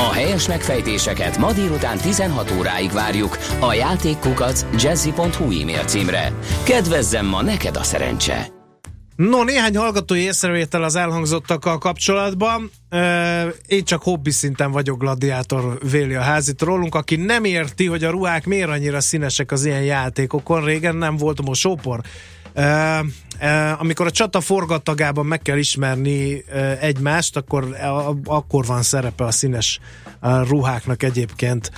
A helyes megfejtéseket ma délután 16 óráig várjuk a játékkukac jazzy.hu e-mail címre. Kedvezzem ma neked a szerencse! No, néhány hallgatói észrevétel az elhangzottakkal kapcsolatban. Én csak hobbi szinten vagyok gladiátor, véli a házit rólunk, aki nem érti, hogy a ruhák miért annyira színesek az ilyen játékokon. Régen nem volt mosópor. Amikor a csata forgatagában meg kell ismerni egymást, akkor, akkor van szerepe a színes uh, ruháknak egyébként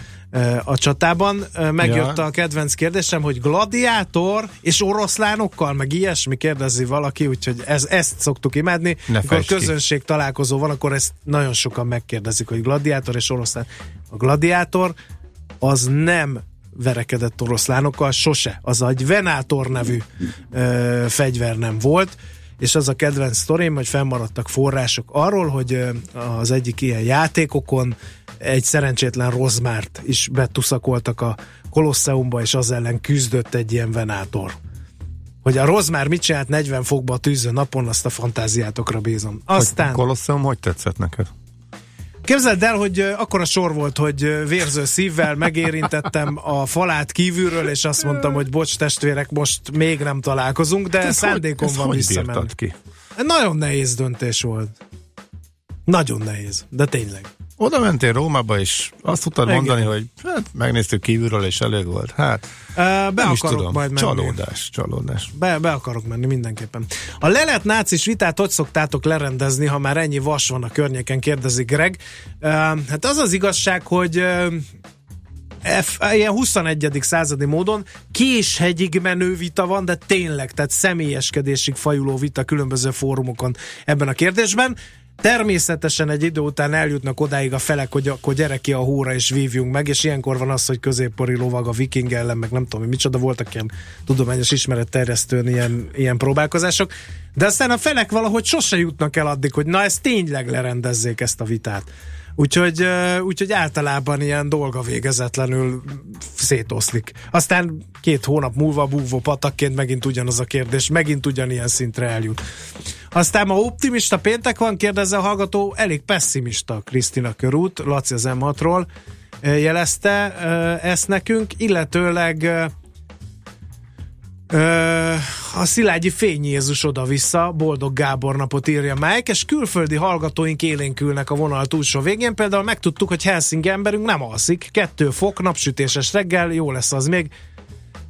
a csatában. Megjött ja. a kedvenc kérdésem, hogy gladiátor és oroszlánokkal, meg ilyesmi kérdezi valaki, úgyhogy ez, ezt szoktuk imádni. Ne amikor közönség ki. találkozó van, akkor ezt nagyon sokan megkérdezik, hogy gladiátor és oroszlán. A gladiátor az nem verekedett oroszlánokkal, sose. Az egy Venátor nevű ö, fegyver nem volt, és az a kedvenc sztorim, hogy fennmaradtak források arról, hogy az egyik ilyen játékokon egy szerencsétlen rozmárt is betuszakoltak a Kolosseumba, és az ellen küzdött egy ilyen venátor. Hogy a rozmár mit csinált 40 fokba a tűző napon, azt a fantáziátokra bízom. Aztán... Hogy Kolosseum hogy tetszett neked? Képzeld el, hogy akkor a sor volt, hogy vérző szívvel megérintettem a falát kívülről, és azt mondtam, hogy bocs testvérek, most még nem találkozunk, de ez szándékom van visszamenni. ki? Nagyon nehéz döntés volt. Nagyon nehéz, de tényleg. Oda mentél Rómába, és azt tudtad Igen. mondani, hogy hát megnéztük kívülről, és elég volt. Hát, Ö, Be nem is tudom. majd menni. Csalódás, csalódás. Be, be akarok menni mindenképpen. A lelet nácis vitát hogy szoktátok lerendezni, ha már ennyi vas van a környéken, kérdezi Greg. Uh, hát az az igazság, hogy uh, F, ilyen 21. századi módon késhegyig menő vita van, de tényleg, tehát személyeskedésig fajuló vita különböző fórumokon ebben a kérdésben. Természetesen egy idő után eljutnak odáig a felek, hogy akkor gyere ki a hóra és vívjunk meg, és ilyenkor van az, hogy középkori lovag a viking ellen, meg nem tudom, micsoda voltak ilyen tudományos ismeretterjesztőn ilyen, ilyen próbálkozások. De aztán a felek valahogy sose jutnak el addig, hogy na ezt tényleg lerendezzék ezt a vitát. Úgyhogy, úgyhogy általában ilyen dolga végezetlenül szétoszlik. Aztán két hónap múlva búvó patakként megint ugyanaz a kérdés, megint ugyanilyen szintre eljut. Aztán ma optimista péntek van, kérdezze a hallgató, elég pessimista Krisztina Körút, Laci az M6-ról ö, jelezte ezt nekünk, illetőleg a Szilágyi Fény Jézus oda-vissza, boldog Gábor napot írja Mike, és külföldi hallgatóink élénkülnek a vonal túlsó végén. Például megtudtuk, hogy Helsinki emberünk nem alszik, kettő fok, napsütéses reggel, jó lesz az még.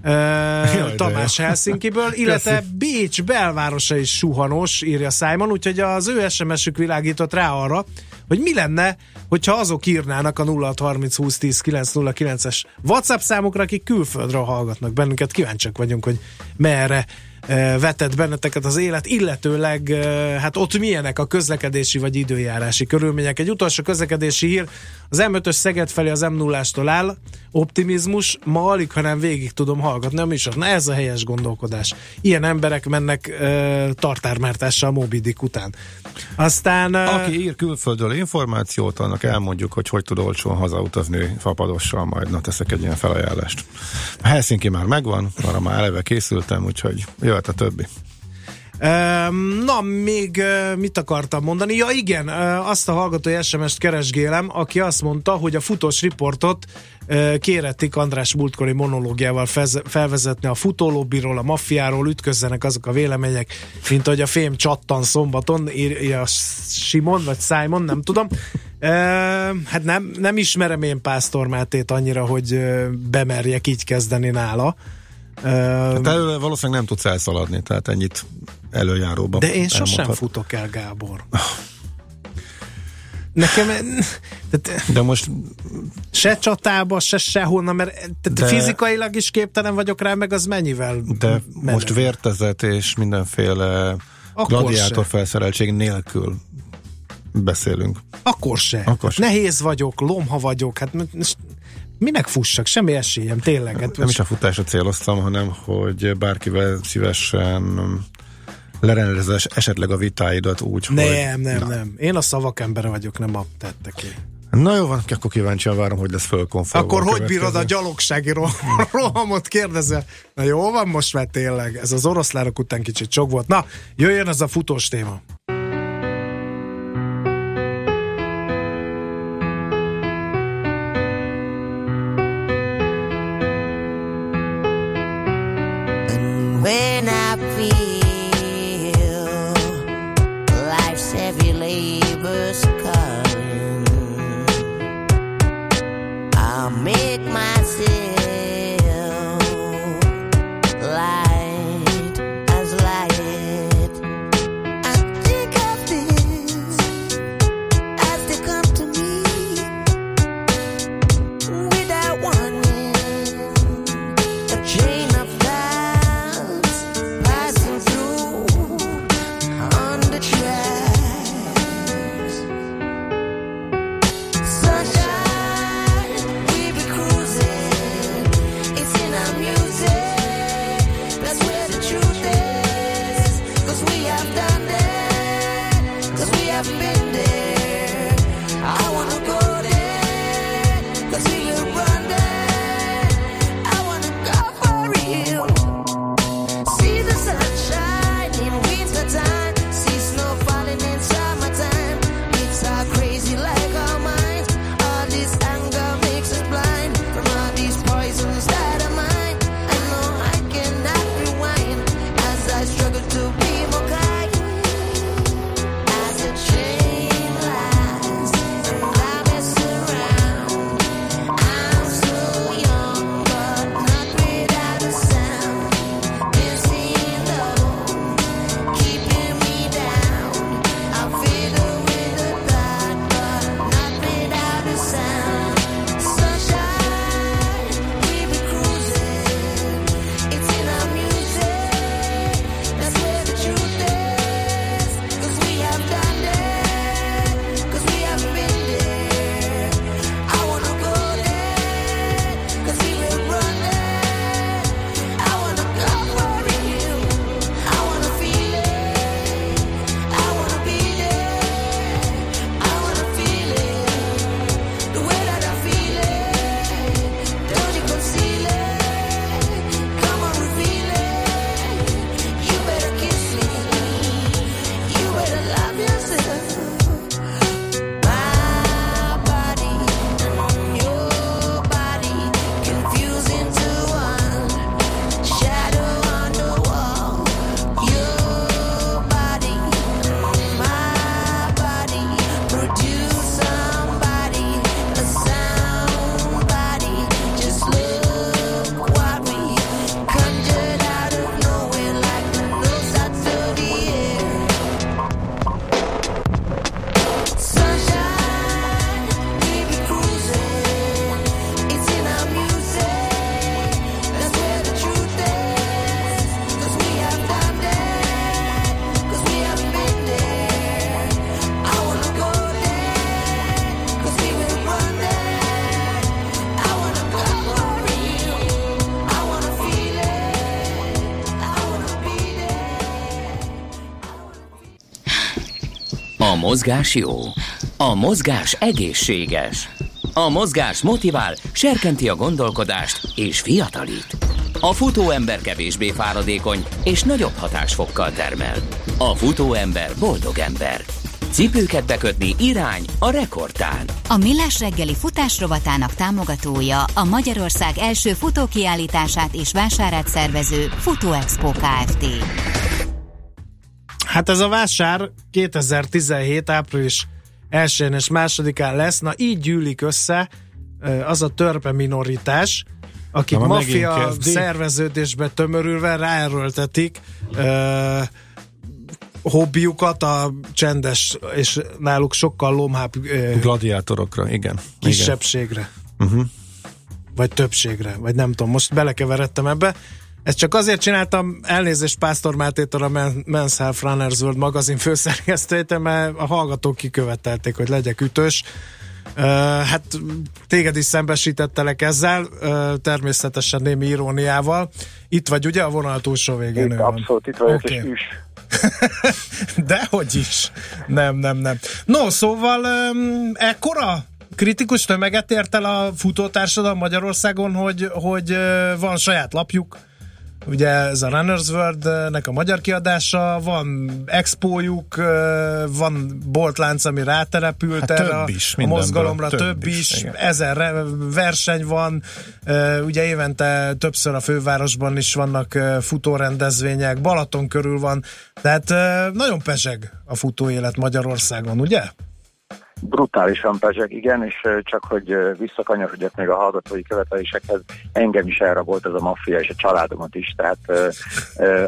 [laughs] De Tamás. Helsinkiből, illetve Köszi. Bécs belvárosa is suhanos, írja Simon, úgyhogy az ő SMS-ük világított rá arra, hogy mi lenne, hogyha azok írnának a 0630 20 10 909-es WhatsApp számukra, akik külföldről hallgatnak bennünket. Kíváncsiak vagyunk, hogy merre vetett benneteket az élet, illetőleg hát ott milyenek a közlekedési vagy időjárási körülmények. Egy utolsó közlekedési hír, az M5-ös Szeged felé az m 0 áll, optimizmus, ma alig, hanem végig tudom hallgatni a műsor. Na ez a helyes gondolkodás. Ilyen emberek mennek uh, tartármártással Moby Dick után. Aztán... Uh, Aki ír külföldről információt, annak elmondjuk, hogy hogy tud olcsón hazautazni fapadossal, majd na teszek egy ilyen felajánlást. A Helsinki már megvan, arra már eleve készültem, úgyhogy jöhet a többi. Na, még mit akartam mondani? Ja igen, azt a hallgatói SMS-t keresgélem, aki azt mondta, hogy a futós riportot kérették András múltkori monológiával felvezetni a futólobbiról, a maffiáról, ütközzenek azok a vélemények, mint hogy a fém csattan szombaton, írja Simon, vagy Simon, nem tudom. Hát nem, nem ismerem én Pásztor Mátét annyira, hogy bemerjek így kezdeni nála. Hát előle valószínűleg nem tudsz elszaladni, tehát ennyit előjáróban. De én sosem futok el, Gábor. Nekem tehát, De most se csatába, se sehonnan, mert tehát De- fizikailag is képtelen vagyok rá, meg az mennyivel De menő. most vértezet és mindenféle Akkor gladiátor se. felszereltség nélkül beszélünk. Akkor se. Akkor se. Nehéz vagyok, lomha vagyok, hát minek fussak? Semmi esélyem, tényleg. Hát Nem is a futásra céloztam, hanem hogy bárkivel szívesen lerendezes esetleg a vitáidat úgy, hogy... nem, nem, nem. Én a szavak embere vagyok, nem a tetteké. Na jó van, akkor kíváncsian várom, hogy lesz fölkonfolva. Akkor hogy bírod a gyalogsági ro- [laughs] rohamot kérdezel? Na jó van most már tényleg. Ez az oroszlánok után kicsit sok volt. Na, jöjjön ez a futós téma. Mozgás jó. A mozgás egészséges. A mozgás motivál, serkenti a gondolkodást és fiatalít. A futóember kevésbé fáradékony és nagyobb hatásfokkal termel. A futóember boldog ember. Cipőket bekötni irány a rekordtán. A Millás reggeli futás rovatának támogatója a Magyarország első futókiállítását és vásárát szervező Futó Expo Kft. Hát ez a vásár 2017. április 1 és másodikán lesz, na így gyűlik össze az a törpe minoritás, akik Na, maffia szerveződésbe tömörülve ráerőltetik ö, hobbiukat a csendes és náluk sokkal lomhább ö, Gladiátorokra, igen. kisebbségre. Igen. Uh-huh. vagy többségre, vagy nem tudom, most belekeveredtem ebbe. Ezt csak azért csináltam, elnézést Pásztor Mátétól a Men- Men's Health Runners World magazin főszerkesztőjétől, mert a hallgatók kikövetelték, hogy legyek ütős. Uh, hát téged is szembesítettelek ezzel, uh, természetesen némi iróniával. Itt vagy ugye a vonal túlsó végén? Itt, abszolút itt vagyok, Oké. és üs. [laughs] Dehogy is. Nem, nem, nem. No, szóval um, ekkora kritikus tömeget ért el a futótársadalom Magyarországon, hogy, hogy uh, van saját lapjuk, Ugye ez a Runners World-nek a magyar kiadása, van expójuk, van boltlánc, ami ráterepült Hát erre több a, is, a mozgalomra, több, több is, is, igen. ezer verseny van, ugye évente többször a fővárosban is vannak futórendezvények, Balaton körül van, tehát nagyon pezseg a futóélet Magyarországon, ugye? Brutálisan pezseg, igen, és csak hogy visszakanyarodjak még a hallgatói követelésekhez, engem is elrabolt ez a maffia, és a családomat is, tehát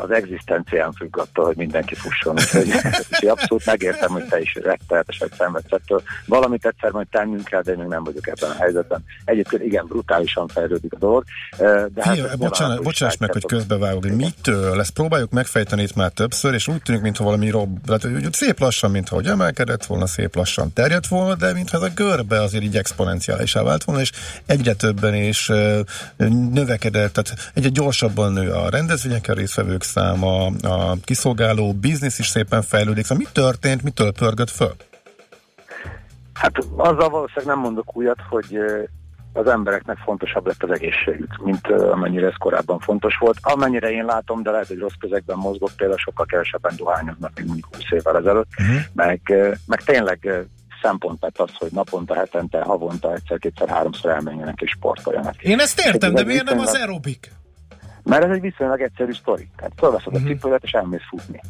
az egzisztencián függ attól, hogy mindenki fusson. Úgyhogy [laughs] abszolút megértem, hogy te is rettenetesen szenvedsz ettől. Valamit egyszer majd tennünk kell, de én még nem vagyok ebben a helyzetben. Egyébként igen, brutálisan fejlődik a dolog. De hát ez bocsánat, bocsáss meg, hogy közbevágok, hogy mitől? Ezt próbáljuk megfejteni itt már többször, és úgy tűnik, mintha valami rob, tehát, szép lassan, mintha hogy emelkedett volna, szép lassan terjedt volna, de mintha ez a görbe azért így exponenciálisá vált volna, és egyre többen is ö, növekedett, tehát egyre gyorsabban nő a rendezvényeken résztvevők száma, a kiszolgáló biznisz is szépen fejlődik. Szóval mi történt, mitől pörgött föl? Hát azzal valószínűleg nem mondok újat, hogy az embereknek fontosabb lett az egészségük, mint amennyire ez korábban fontos volt. Amennyire én látom, de lehet, hogy rossz közegben mozgok, például sokkal kevesebben dohányoznak, mint mondjuk 20 évvel ezelőtt, uh-huh. meg, meg tényleg szempont lett az, hogy naponta, hetente, havonta, egyszer, kétszer, háromszor elmenjenek és sportoljanak. Én ezt értem, Ez de miért nem az aerobik? Mert ez egy viszonylag egyszerű sztori. Tehát felveszed Mhm. a cipődet és elmész futni.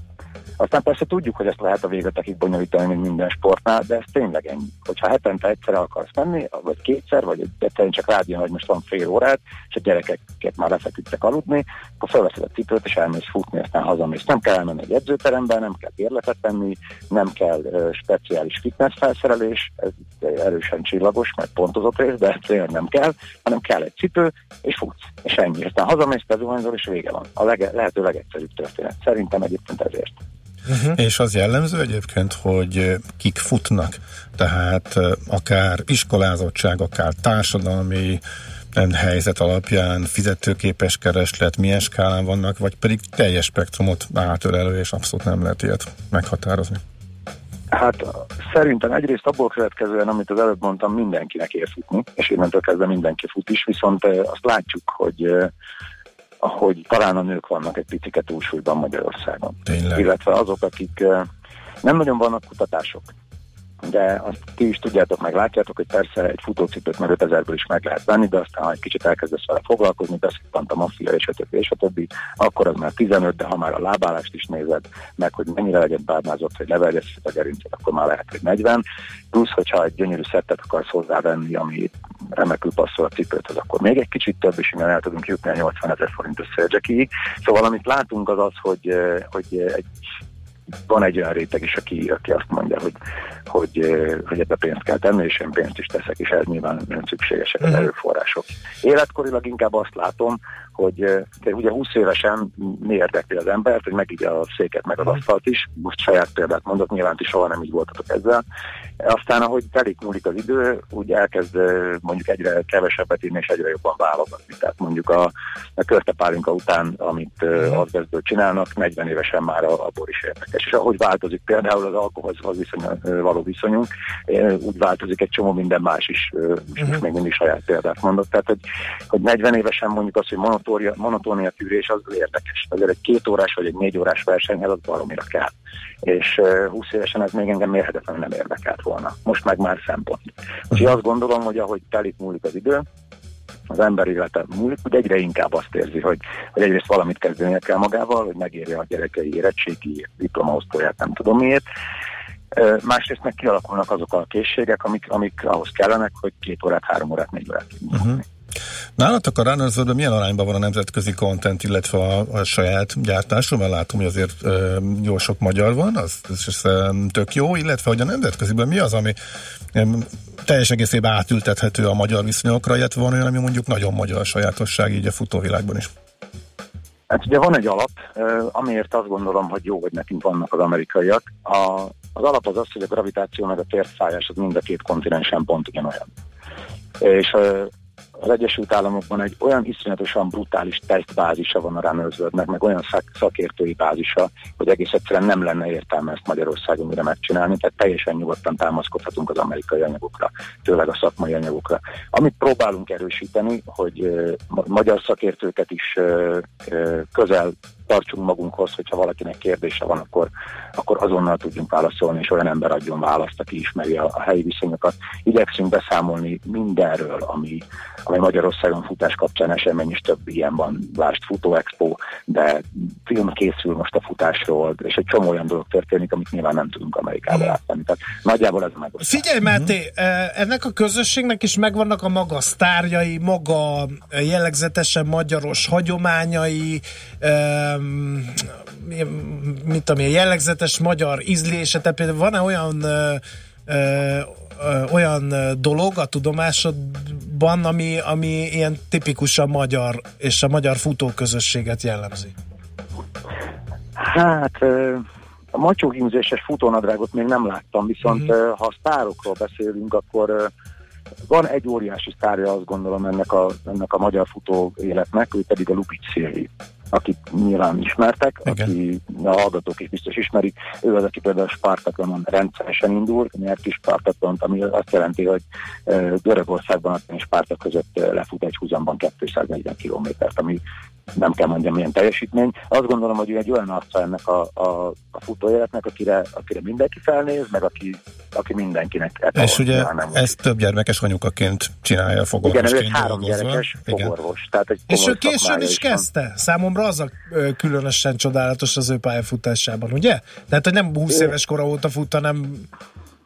Aztán persze tudjuk, hogy ezt lehet a végetekig bonyolítani, mint minden sportnál, de ez tényleg ennyi. Hogyha hetente egyszer akarsz menni, vagy kétszer, vagy egyszerűen csak rád jön, hogy most van fél órát, és a gyerekeket már lefeküdtek aludni, akkor felveszed a cipőt, és elmész futni, aztán hazamész. Nem kell elmenni egy edzőterembe, nem kell érletet venni, nem kell uh, speciális fitness felszerelés, ez erősen csillagos, meg pontozott rész, de tényleg nem kell, hanem kell egy cipő, és futsz, és ennyi. Aztán hazamész, bezuhanyzol, és vége van. A lege, lehető legegyszerűbb történet. Szerintem egyébként ezért. Uh-huh. És az jellemző egyébként, hogy ö, kik futnak, tehát ö, akár iskolázottság, akár társadalmi helyzet alapján fizetőképes kereslet, milyen skálán vannak, vagy pedig teljes spektrumot átölelő, és abszolút nem lehet ilyet meghatározni. Hát szerintem egyrészt abból következően, amit az előbb mondtam, mindenkinek ér futni, és innentől kezdve mindenki fut is, viszont eh, azt látjuk, hogy eh, hogy talán a nők vannak egy picike túlsúlyban Magyarországon. Tényleg. Illetve azok, akik eh, nem nagyon vannak kutatások. De azt ti is tudjátok, meg látjátok, hogy persze egy futócipőt meg 5000-ből is meg lehet venni, de aztán, ha egy kicsit elkezdesz vele foglalkozni, beszéltant a maffia és a többi, és a többi, akkor az már 15, de ha már a lábállást is nézed, meg hogy mennyire legyen bárnázott, hogy leverjesz a gerincet, akkor már lehet, hogy 40. Plusz, hogyha egy gyönyörű szettet akarsz hozzávenni, ami remekül passzol a cipőthöz, akkor még egy kicsit több, és innen el tudunk jutni a 80 ezer forintos szörgyekiig. Szóval amit látunk az az, hogy, eh, hogy egy van egy olyan réteg is, aki, aki azt mondja, hogy, hogy, eh, hogy ebbe pénzt kell tenni, és én pénzt is teszek, és ez nyilván nem szükségesek az Mhm. erőforrások. Életkorilag inkább azt látom, hogy eh, ugye 20 évesen mi érdekli az embert, hogy megigya a széket meg az asztalt is, most saját példát mondok, nyilván ti soha nem így voltatok ezzel. Aztán, ahogy telik múlik az idő, úgy elkezd eh, mondjuk egyre kevesebbet írni és egyre jobban válogatni. Tehát mondjuk a, a körtepálinka után, amit uh, azbestből csinálnak, 40 évesen már a, a bor is érdekes. És ahogy változik például az alkoholhoz viszony, való viszonyunk, úgy változik egy csomó minden más is, és most még mindig saját példát mondok. Tehát, hogy, hogy 40 évesen mondjuk azt, hogy monotónia, monotónia tűrés az érdekes. Azért egy két órás vagy egy négy órás versenyhez az baromira kell. És ö, 20 évesen ez még engem mérhetetlenül nem érdekelt volna. Most meg már szempont. Úgyhogy azt gondolom, hogy ahogy telik múlik az idő, az ember élete múlik, hogy egyre inkább azt érzi, hogy, hogy egyrészt valamit kezdenie kell magával, hogy megérje a gyerekei érettségi diplomaosztóját, nem tudom miért. Másrészt meg kialakulnak azok a készségek, amik, amik ahhoz kellenek, hogy két órát, három órát, négy órát Uh-huh. Nálatok a runners milyen arányban van a nemzetközi content, illetve a, a saját gyártású, mert látom, hogy azért ö, jó sok magyar van, az, az, az ö, tök jó, illetve hogy a nemzetköziben mi az, ami ö, teljes egészében átültethető a magyar viszonyokra, illetve van olyan, ami mondjuk nagyon magyar sajátosság így a futóvilágban is. Hát ugye van egy alap, amiért azt gondolom, hogy jó, hogy nekünk vannak az amerikaiak. A, az alap az az, hogy a gravitáció meg a térfájás az mind a két kontinensen pont ugyanolyan. És az Egyesült Államokban egy olyan iszonyatosan brutális tesztbázisa van a Runners Worldnek, meg olyan szak, szakértői bázisa, hogy egész egyszerűen nem lenne értelme ezt Magyarországon mire megcsinálni, tehát teljesen nyugodtan támaszkodhatunk az amerikai anyagokra, főleg a szakmai anyagokra. Amit próbálunk erősíteni, hogy magyar szakértőket is közel tartsunk magunkhoz, hogyha valakinek kérdése van, akkor, akkor azonnal tudjunk válaszolni, és olyan ember adjon választ, aki ismeri a, a helyi viszonyokat. Igyekszünk beszámolni mindenről, ami, ami Magyarországon futás kapcsán esemény, és több ilyen van, lásd Futó Expo, de film készül most a futásról, és egy csomó olyan dolog történik, amit nyilván nem tudunk Amerikába látni. Tehát nagyjából ez a megosztás. Figyelj, Máté, eh, ennek a közösségnek is megvannak a maga sztárjai, maga jellegzetesen magyaros hagyományai, mit tudom én, jellegzetes magyar ízlése, tehát például van-e olyan olyan dolog a tudomásodban, ami, ami ilyen tipikusan magyar, és a magyar futóközösséget jellemzi? Hát a macsóhímzéses futónadrágot még nem láttam, viszont uh-huh. ha sztárokról beszélünk, akkor van egy óriási sztárja, azt gondolom ennek a, ennek a magyar futó életnek, ő pedig a Lupic Szilvi akit nyilván ismertek, aki a hallgatók is biztos ismerik. Ő az, aki például a Spartatonon rendszeresen indul, nyert is Spartatont, ami azt jelenti, hogy Görögországban a Spartak között lefut egy húzamban 240 kilométert, ami nem kell mondjam milyen teljesítmény. Azt gondolom, hogy ő egy olyan arca ennek a, a, a futóéletnek, akire, akire mindenki felnéz, meg aki, aki mindenkinek etalon, És ugye nem ezt több gyermekes anyukaként csinálja igen, ő fogorvosként egy három dolgozva. gyerekes Igen. fogorvos. Tehát egy És ő későn is van. kezdte. Számomra az a különösen csodálatos az ő pályafutásában, ugye? Tehát, hogy nem 20 Ő- éves kora óta fut, hanem,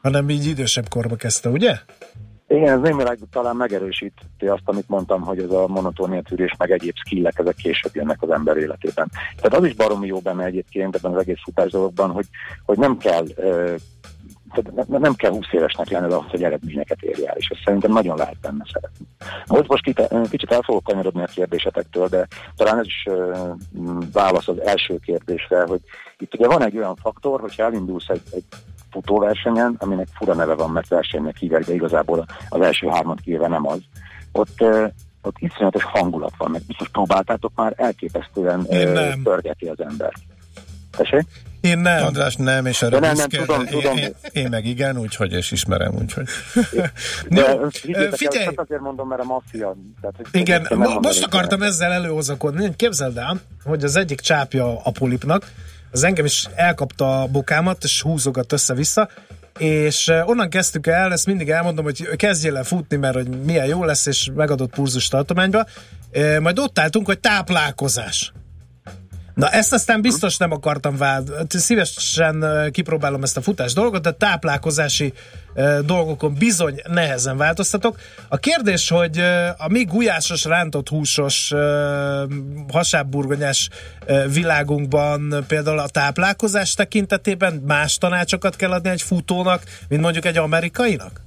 hanem így idősebb korba kezdte, ugye? Igen, ez némileg talán megerősíti azt, amit mondtam, hogy ez a monotónia tűrés, meg egyéb skillek, ezek később jönnek az ember életében. Tehát az is baromi jó benne egyébként ebben az egész futás dologban, hogy, hogy nem kell tehát ne- nem kell 20 évesnek lenned ahhoz, hogy eredményeket érj el, és ezt szerintem nagyon lehet benne szeretni. Most most kicsit el fogok kanyarodni a kérdésetektől, de talán ez is m, válasz az első kérdésre, hogy itt ugye van egy olyan faktor, hogyha elindulsz egy, egy futóversenyen, aminek fura neve van, mert versenynek hívják, de igazából az első hármat kivéve nem az. Ott, ott iszonyatos hangulat van, meg biztos próbáltátok már, elképesztően nem. pörgeti az ember. Tessék? Én nem. András nem, és erre nem, nem, büszke, tudom, én, tudom. Én, én, meg igen, úgyhogy és ismerem, úgyhogy. [laughs] De Jó, higgyétek el, figyelj! csak azért mondom, mert a maffia. Tehát, Igen, nem mondanék most akartam ezzel előhozakodni. Képzeld el, hogy az egyik csápja a polipnak, az engem is elkapta a bokámat, és húzogat össze-vissza, és eh, onnan kezdtük el, ezt mindig elmondom, hogy kezdjél el futni, mert hogy milyen jó lesz, és megadott pulzus tartományba. Eh, Majd ott álltunk, hogy táplálkozás. Na ezt aztán biztos nem akartam vád. Szívesen kipróbálom ezt a futás dolgot, de táplálkozási dolgokon bizony nehezen változtatok. A kérdés, hogy a mi gulyásos, rántott húsos, hasábburgonyás világunkban például a táplálkozás tekintetében más tanácsokat kell adni egy futónak, mint mondjuk egy amerikainak?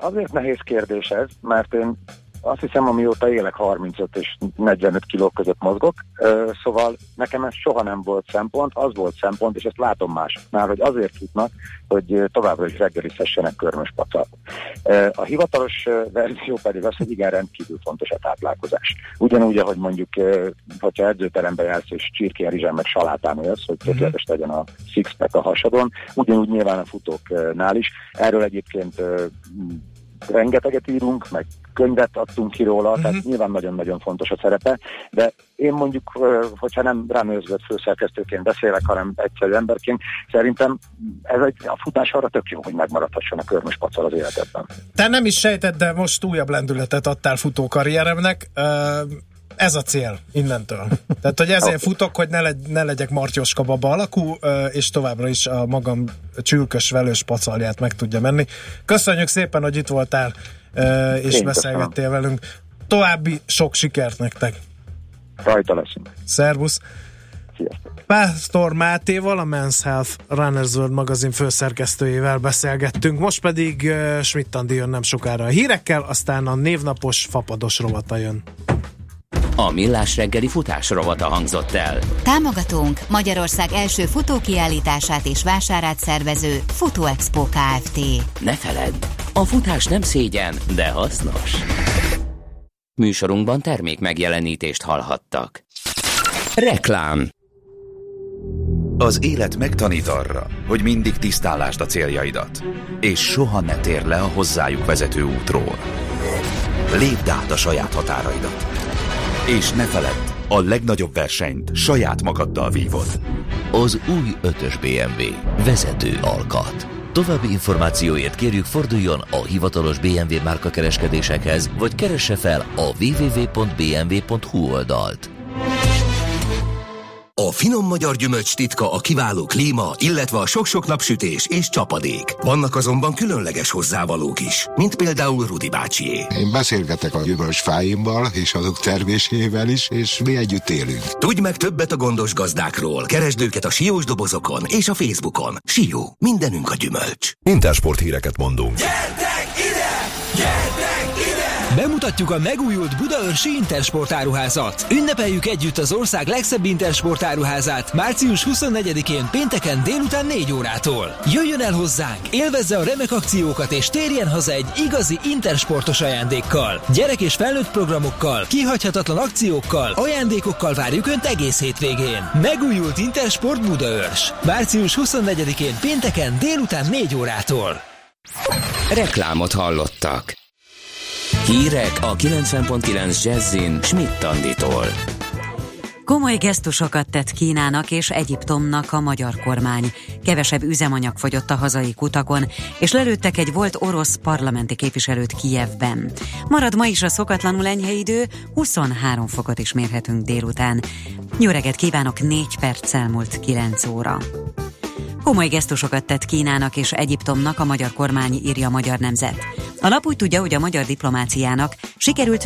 Azért nehéz kérdés ez, mert én azt hiszem, amióta élek 35 és 45 kiló között mozgok, szóval nekem ez soha nem volt szempont, az volt szempont, és ezt látom másoknál, hogy azért futnak, hogy továbbra is reggelizhessenek körmös pacal. A hivatalos verzió pedig az, hogy igen, rendkívül fontos a táplálkozás. Ugyanúgy, ahogy mondjuk, hogyha edzőterembe jársz, és csirkén, meg salátán élsz, hogy tökéletes legyen a six-pack a hasadon, ugyanúgy nyilván a futóknál is. Erről egyébként rengeteget írunk, meg könyvet adtunk ki róla, uh-huh. tehát nyilván nagyon-nagyon fontos a szerepe, de én mondjuk, hogyha nem rám őrzött főszerkesztőként beszélek, hanem egyszerű emberként, szerintem ez egy, a futás arra tök jó, hogy megmaradhasson a körmös pacal az életedben. Te nem is sejtett, de most újabb lendületet adtál futókarrieremnek. Ez a cél innentől. Tehát, hogy ezért [laughs] futok, hogy ne, legy, ne legyek Martyoska baba alakú, és továbbra is a magam csülkös, velős pacalját meg tudja menni. Köszönjük szépen, hogy itt voltál, és Én beszélgettél velünk. További sok sikert nektek! Rajta leszünk. Szervusz! Sziasztok! Pásztor Mátéval, a Men's Health Runners World magazin főszerkesztőjével beszélgettünk, most pedig Schmidt Andi jön nem sokára a hírekkel, aztán a névnapos fapados rovata jön. A Millás reggeli futás rovata hangzott el. Támogatónk Magyarország első futókiállítását és vásárát szervező Futó Expo Kft. Ne feledd, a futás nem szégyen, de hasznos. Műsorunkban termék megjelenítést hallhattak. Reklám Az élet megtanít arra, hogy mindig tisztálásd a céljaidat, és soha ne tér le a hozzájuk vezető útról. Lépd át a saját határaidat. És ne feledd, a legnagyobb versenyt saját magaddal vívod. Az új 5-ös BMW. Vezető alkat. További információért kérjük forduljon a hivatalos BMW márka kereskedésekhez, vagy keresse fel a www.bmw.hu oldalt. A finom magyar gyümölcs titka a kiváló klíma, illetve a sok-sok napsütés és csapadék. Vannak azonban különleges hozzávalók is, mint például Rudi bácsié. Én beszélgetek a gyümölcsfáimmal és azok termésével is, és mi együtt élünk. Tudj meg többet a gondos gazdákról. Keresd őket a siós dobozokon és a Facebookon. Sió, mindenünk a gyümölcs. Intersport híreket mondunk. Gyertek! Bemutatjuk a megújult Budaörsi Intersport áruházat. Ünnepeljük együtt az ország legszebb Intersport áruházát március 24-én pénteken délután 4 órától. Jöjjön el hozzánk, élvezze a remek akciókat és térjen haza egy igazi Intersportos ajándékkal. Gyerek és felnőtt programokkal, kihagyhatatlan akciókkal, ajándékokkal várjuk Önt egész hétvégén. Megújult Intersport Budaörs. Március 24-én pénteken délután 4 órától. Reklámot hallottak. Hírek a 90.9 Jazzin Schmidt Anditól. Komoly gesztusokat tett Kínának és Egyiptomnak a magyar kormány. Kevesebb üzemanyag fogyott a hazai kutakon, és lelőttek egy volt orosz parlamenti képviselőt Kijevben. Marad ma is a szokatlanul enyhe idő, 23 fokot is mérhetünk délután. Jó kívánok, 4 perc elmúlt 9 óra. Komoly gesztusokat tett Kínának és Egyiptomnak a magyar kormány, írja a Magyar Nemzet. A lap úgy tudja, hogy a magyar diplomáciának sikerült